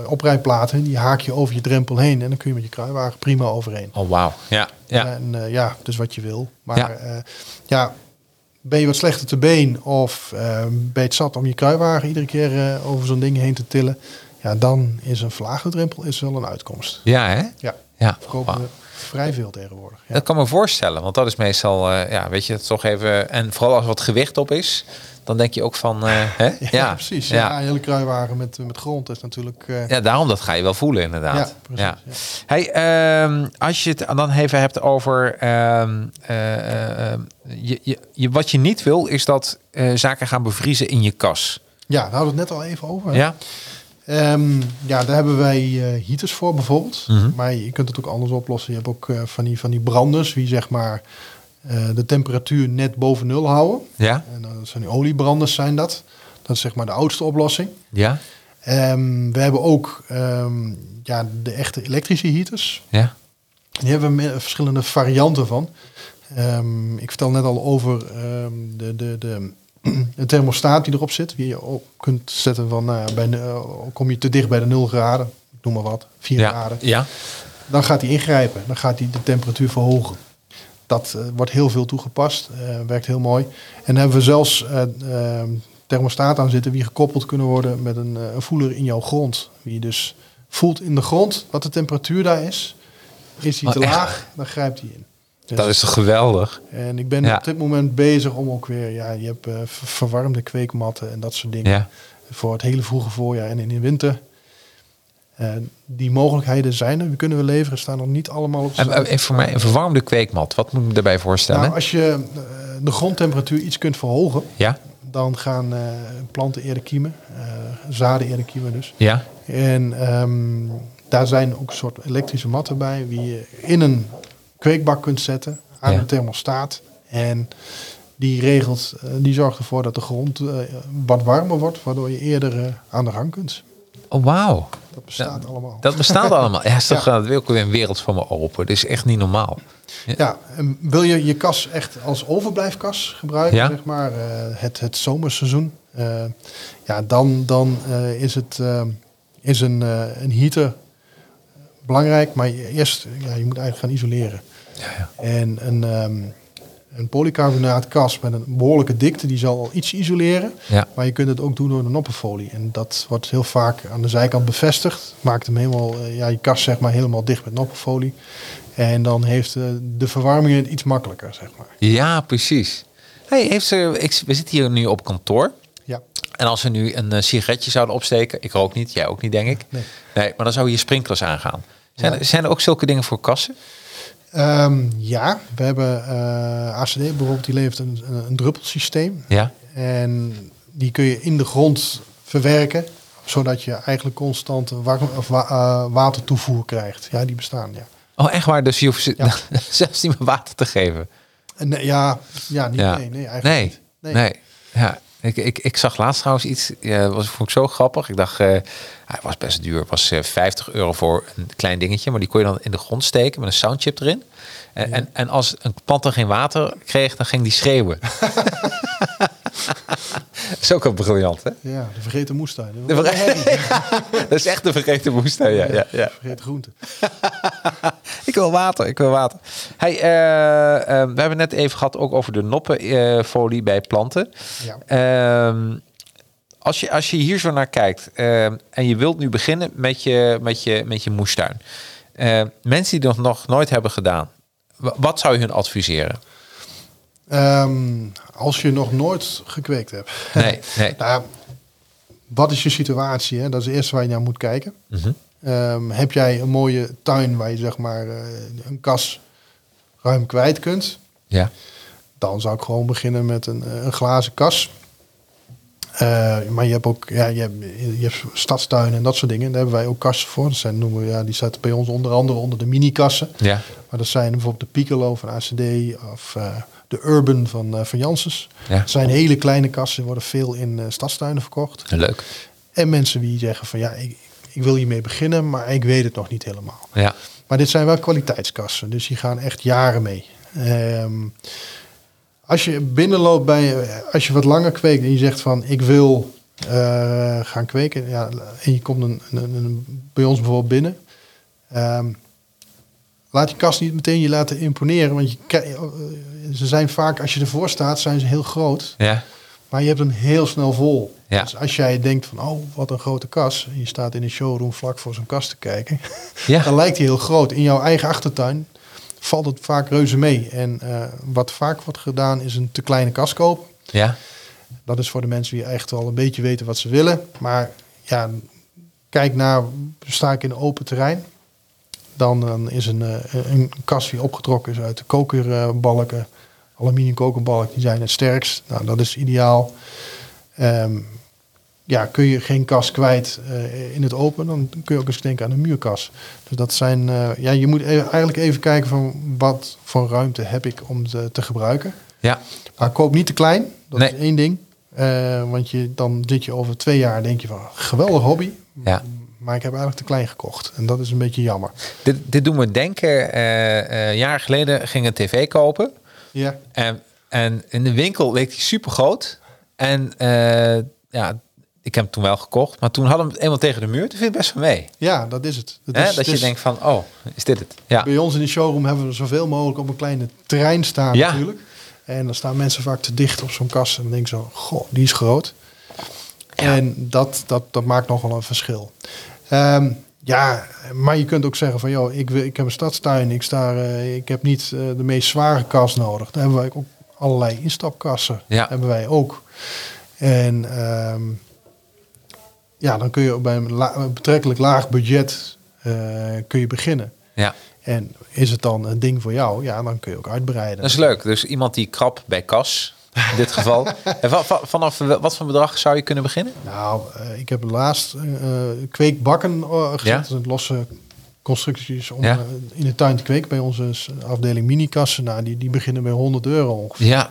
oprijplaten. Die haak je over je drempel heen en dan kun je met je kruiwagen prima overheen. Oh, wauw. Ja. Ja. En ja, dus wat je wil. Maar ja ben je wat slechter te been of eh, ben je het zat om je kruiwagen iedere keer eh, over zo'n ding heen te tillen. Ja, dan is een verlaagde drempel is wel een uitkomst. Ja, hè? Ja, Ja. verkopen we vrij veel tegenwoordig. Ja. Dat kan me voorstellen, want dat is meestal, eh, ja, weet je, toch even. En vooral als er wat gewicht op is, dan denk je ook van, eh, hè? (laughs) Ja, Ja, precies. Ja. Hele kruiwagen met, met grond is natuurlijk... eh, Ja, daarom dat ga je wel voelen, inderdaad. Ja, precies. Hey, ehm, als je het dan even hebt over ehm, eh, eh, eh, je, je, je, wat je niet wil, is dat zaken gaan bevriezen in je kas. Ja, daar hadden we het net al even over. Ja, Ehm, ja, daar hebben wij eh, heaters voor bijvoorbeeld. Mhm. Maar je kunt het ook anders oplossen. Je hebt ook van, die, van die branders, die zeg maar eh, de temperatuur net boven nul houden. Ja? En dan zijn die oliebranders zijn dat. Dat is zeg maar de oudste oplossing. Ja? Ehm, we hebben ook ehm, ja, de echte elektrische heaters. Ja? Die hebben we verschillende varianten van. Ehm, ik vertel net al over de, de, de, (clears throat) de thermostaat die erop zit. Die je op kunt zetten van, nou ja, bij, eh, kom je te dicht bij de 0 graden, ik noem maar wat, 4 Ja? graden. Ja? Dan gaat hij ingrijpen, dan gaat hij de temperatuur verhogen. Dat eh, wordt heel veel toegepast, eh, werkt heel mooi. En dan hebben we zelfs eh ehm, thermostaat aan zitten die gekoppeld kunnen worden met een, een voeler in jouw grond. Wie je dus voelt in de grond wat de temperatuur daar is. Is die Oh, te echt? laag, dan grijpt hij in. Dus- Dat is toch geweldig? en ik ben Ja. op dit moment bezig om ook weer, ja, je hebt ver- verwarmde kweekmatten en dat soort dingen. Ja. Voor het hele vroege voorjaar en in de winter. Eh, die mogelijkheden zijn er, die kunnen we leveren, staan nog niet allemaal op En, stand. en voor mij een verwarmde kweekmat. Wat moet ik me daarbij voorstellen? Nou, als je eh, de grondtemperatuur iets kunt verhogen, Ja? dan gaan eh, planten eerder kiemen, eh, zaden eerder kiemen dus. Ja? En ehm, daar zijn ook een soort elektrische matten bij, die je in een kweekbak kunt zetten aan Ja. een thermostaat. En die regelt, eh, die zorgt ervoor dat de grond eh, wat warmer wordt, waardoor je eerder eh, aan de gang kunt. Oh, wauw. Dat bestaat allemaal. Dat bestaat (laughs) allemaal. Ja, is toch Ja. dat wil ook weer een wereld voor me open. Dit is echt niet normaal. Ja, en wil je je kas echt als overblijfkas gebruiken, Ja. zeg maar, eh, het, het zomerseizoen, eh, ja, dan, dan eh, is, het, is een, een heater belangrijk. Maar je- eerst, ja, je moet eigenlijk gaan isoleren. Ja, ja. En een, ehm een polycarbonaatkas met een behoorlijke dikte, die zal al iets isoleren. Ja. Maar je kunt het ook doen door een noppenfolie. En dat wordt heel vaak aan de zijkant bevestigd. Maakt hem helemaal, eh, ja, je kas zeg maar helemaal dicht met noppenfolie. En dan heeft eh, de verwarming het iets makkelijker, zeg maar. Ja, precies. Hey, heeft ze, ik, we zitten hier nu op kantoor. Ja. En als we nu een eh, sigaretje zouden opsteken, ik rook niet, jij ook niet, denk ik. Nee. Nee, maar dan zou je sprinklers aangaan. Zijn, Ja. er, zijn er ook zulke dingen voor kassen? Ehm, ja, we hebben eh, ACD bijvoorbeeld, die levert een, een, druppelsysteem. Ja. En die kun je in de grond verwerken, zodat je eigenlijk constant warm, of wa- eh, watertoevoer krijgt. Ja, die bestaan, ja. Oh, echt waar? Dus je hoeft Ja. (laughs) zelfs niet meer water te geven? En, nee, ja, ja, niet, Ja. nee, nee, eigenlijk Nee, niet. nee. Ja, ik, ik, ik zag laatst trouwens iets, was, vond ik zo grappig. Ik dacht, eh, hij was best duur. Het was eh, 50 euro voor een klein dingetje, maar die kon je dan in de grond steken met een soundchip erin. En, en, en als een plant dan geen water kreeg, dan ging die schreeuwen. (laughs) Dat is ook wel briljant, hè? Ja, de vergeten moestuin. De (laughs) dat is echt de vergeten woestijn, ja. ja, ja. Vergeten groente. (laughs) Ik wil water, ik wil water. Hey, eh, eh, we hebben net even gehad ook over de noppenfolie bij planten. Ja. Ehm, als, je, als je hier zo naar kijkt ehm, en je wilt nu beginnen met je, met je, met je moestuin. Eh, mensen die dat nog nooit hebben gedaan, wat zou je hun adviseren? Ehm, als je nog nooit gekweekt hebt. Nee, nee. (laughs) Nou, wat is je situatie? Hè? Dat is het eerste waar je naar moet kijken. Mhm. Ehm, heb jij een mooie tuin waar je zeg maar eh, een kas ruim kwijt kunt? Ja, Dan zou ik gewoon beginnen met een, eh, een glazen kas. Eh, maar je hebt ook ja, je hebt, je hebt stadstuinen en dat soort dingen. Daar hebben wij ook kassen voor. Dat zijn, noemen we, ja, die zaten bij ons onder andere onder de mini-kassen. ja, Maar dat zijn bijvoorbeeld de Piccolo van ACD of eh, de Urban van, uh, van Janssens. ja. Het zijn hele kleine kassen, worden veel in stadstuinen verkocht. Leuk. En mensen die zeggen van ja, ik, ik wil hiermee beginnen, maar ik weet het nog niet helemaal. Ja, Maar dit zijn wel kwaliteitskassen, dus die gaan echt jaren mee. Ehm, als je binnenloopt bij, als je wat langer kweekt en je zegt van ik wil eh, gaan kweken, ja, en je komt een, een, een- bij ons bijvoorbeeld binnen, ehm, laat die kast niet meteen je laten imponeren, want je, eh, ze zijn vaak, als je ervoor staat, zijn ze heel groot, ja, maar je hebt hem heel snel vol. Ja. Dus als jij denkt van, oh, wat een grote kas, en je staat in een showroom vlak voor zo'n kast te kijken, ja. (laughs) dan lijkt hij heel groot. In jouw eigen achtertuin valt het vaak reuze mee. En eh, wat vaak wordt gedaan is een te kleine kast kopen. ja. Dat is voor de mensen die echt wel een beetje weten wat ze willen. Maar ja, kijk naar, sta ik in een open terrein. Dan, dan is een, eh, een kast die opgetrokken is uit de kokerbalken. Aluminium kokerbalken, die zijn het sterkst. Nou, dat is ideaal. Ehm, ja, kun je geen kas kwijt eh, in het open, dan kun je ook eens denken aan een muurkas. Dus dat zijn, eh, ja, je moet e- eigenlijk even kijken van wat voor ruimte heb ik om te, te gebruiken. Ja, Maar koop niet te klein, dat Nee. is één ding. Eh, want je, dan zit je over twee jaar, denk je van, geweldig hobby. ja. Maar ik heb eigenlijk te klein gekocht. En dat is een beetje jammer. Dit, dit doen we denken. een jaar geleden ging een tv kopen. Ja, En, en in de winkel leek die super groot. En ja, ik heb hem toen wel gekocht. Maar toen hadden we het eenmaal tegen de muur. Toen viel het best wel mee. ja dat is het. Is- dat het je denkt van, oh, is dit het? Ja, Bij ons in de showroom hebben we zoveel mogelijk op een kleine terrein staan Ja. natuurlijk. En dan staan mensen vaak te dicht op zo'n kast. En dan denk zo, goh, die is groot. En dat, dat, dat maakt nogal een verschil. Ehm, ja, maar je kunt ook zeggen van, joh, ik, wil- ik heb een stadstuin. Ik, sta, eh, ik heb niet eh, de meest zware kast nodig. Dan hebben wij ook allerlei instapkassen. Ja. Hebben wij ook. En ehm, ja, dan kun je ook bij een, la- een betrekkelijk laag budget eh, kun je beginnen. ja, En is het dan een ding voor jou? Ja, dan kun je ook uitbreiden. dat is leuk. Dus iemand die krap bij kas, in dit geval. (laughs) en va- va- vanaf wat voor bedrag zou je kunnen beginnen? Nou, eh, ik heb laatst eh, kweekbakken gezet. Ja? Losse constructies om Ja. in de tuin te kweken. Bij onze afdeling minikassen. Nou, die, die beginnen bij 100 euro ongeveer. Ja,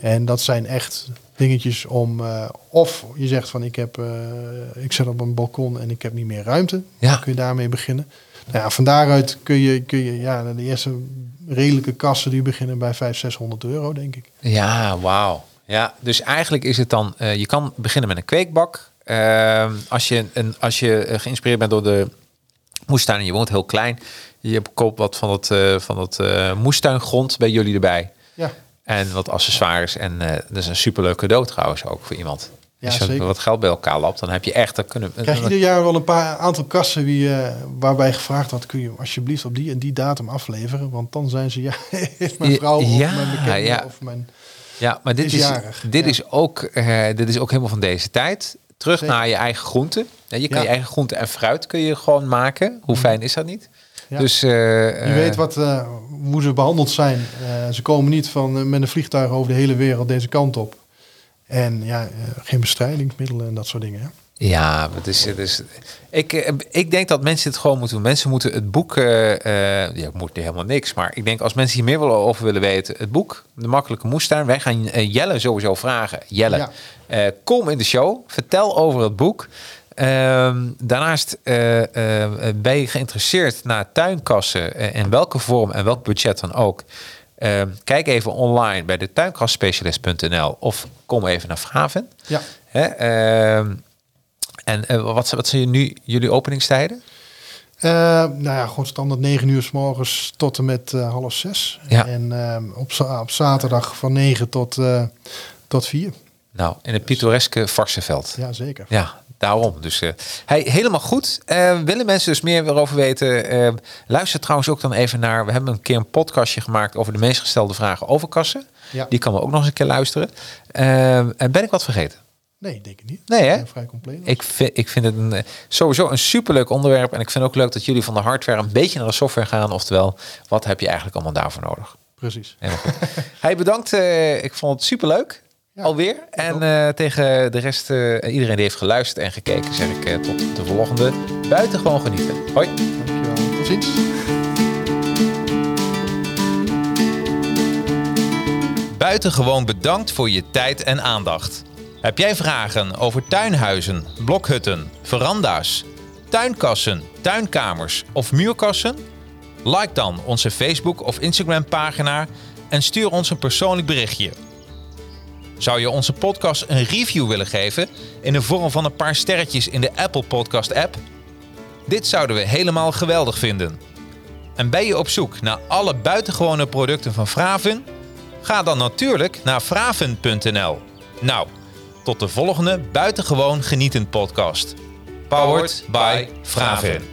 En dat zijn echt dingetjes om... eh, of je zegt van ik, heb, eh, ik zit op een balkon en ik heb niet meer ruimte. Ja. Dan kun je daarmee beginnen. Nou ja, van daaruit kun je, kun je ja, de eerste redelijke kassen die beginnen bij 500, 600 euro, denk ik. ja, wauw. Ja, dus eigenlijk is het dan, eh, je kan beginnen met een kweekbak. Als, je een, als je geïnspireerd bent door de moestuin en je woont heel klein, je koopt wat van dat, van dat moestuingrond bij jullie erbij. Ja, En wat accessoires. En eh, dat is een superleuk cadeau trouwens ook voor iemand. Ja, Als je zeker. wat geld bij elkaar lapt, dan heb je echt... Dan kunnen, krijg je ieder jaar wel een paar aantal kassen wie, eh, waarbij gevraagd wordt, kun je alsjeblieft op die en die datum afleveren, want dan zijn ze, ja, (laughs) heeft mijn vrouw of mijn bekende ja. of mijn... Ja, maar dit is jarig, dit, ja. is ook, eh, dit is ook helemaal van deze tijd. Terug Zeker. naar je eigen groenten. Ja, je kan Ja. je eigen groenten en fruit kun je gewoon maken. Hoe fijn is dat niet? Ja. Dus, eh, Je eh, weet wat, eh, hoe ze behandeld zijn. Eh, ze komen niet van, eh, met een vliegtuig over de hele wereld deze kant op. En ja, eh, geen bestrijdingsmiddelen en dat soort dingen. Hè? Ja, het is, het is, ik, eh, ik denk dat mensen het gewoon moeten doen. Mensen moeten het boek, eh eh ja, moet helemaal niks. Maar ik denk als mensen hier meer willen over willen weten, het boek, De Makkelijke Moestuin. Wij gaan eh, Jelle sowieso vragen. Jelle, Ja. eh, kom in de show. Vertel over het boek. Ehm, daarnaast eh, eh, ben je geïnteresseerd naar tuinkassen eh, in welke vorm en welk budget dan ook. Ehm, kijk even online bij de tuinkastspecialist.nl of kom even naar Vraven. Ja. Hè, ehm, en wat, wat zijn nu jullie openingstijden? Nou ja, gewoon standaard 9 uur s morgens tot en met half zes. Ja. En op, op zaterdag van 9 tot, tot 4. Nou, in het pittoreske Varsenveld. Ja, zeker. Ja, daarom. Dus hey, helemaal goed. Eh, willen mensen dus meer erover weten? eh, luister trouwens ook dan even naar. We hebben een keer een podcastje gemaakt over de meest gestelde vragen over kassen. Ja. Die kan we ook nog eens een keer luisteren. En ben ik wat vergeten? Nee, denk ik niet. Nee, hè? Vrij compleet. Ik vind, ik vind het een, sowieso een superleuk onderwerp. En ik vind ook leuk dat jullie van de hardware een beetje naar de software gaan. Oftewel, wat heb je eigenlijk allemaal daarvoor nodig? Precies. Helemaal goed. Hij bedankt. eh, ik vond het superleuk. Ja, Alweer. En eh, tegen de rest, eh, iedereen die heeft geluisterd en gekeken, zeg ik eh, tot de volgende. Buitengewoon genieten. Hoi. Dankjewel. Tot ziens. Buitengewoon bedankt voor je tijd en aandacht. Heb jij vragen over tuinhuizen, blokhutten, veranda's, tuinkassen, tuinkamers of muurkassen? Like dan onze Facebook of Instagram pagina en stuur ons een persoonlijk berichtje. Zou je onze podcast een review willen geven in de vorm van een paar sterretjes in de Apple Podcast app? Dit zouden we helemaal geweldig vinden. En ben je op zoek naar alle buitengewone producten van Fraven? Ga dan natuurlijk naar fraven.nl. Nou, tot de volgende buitengewoon genietend podcast. Powered by Fraven.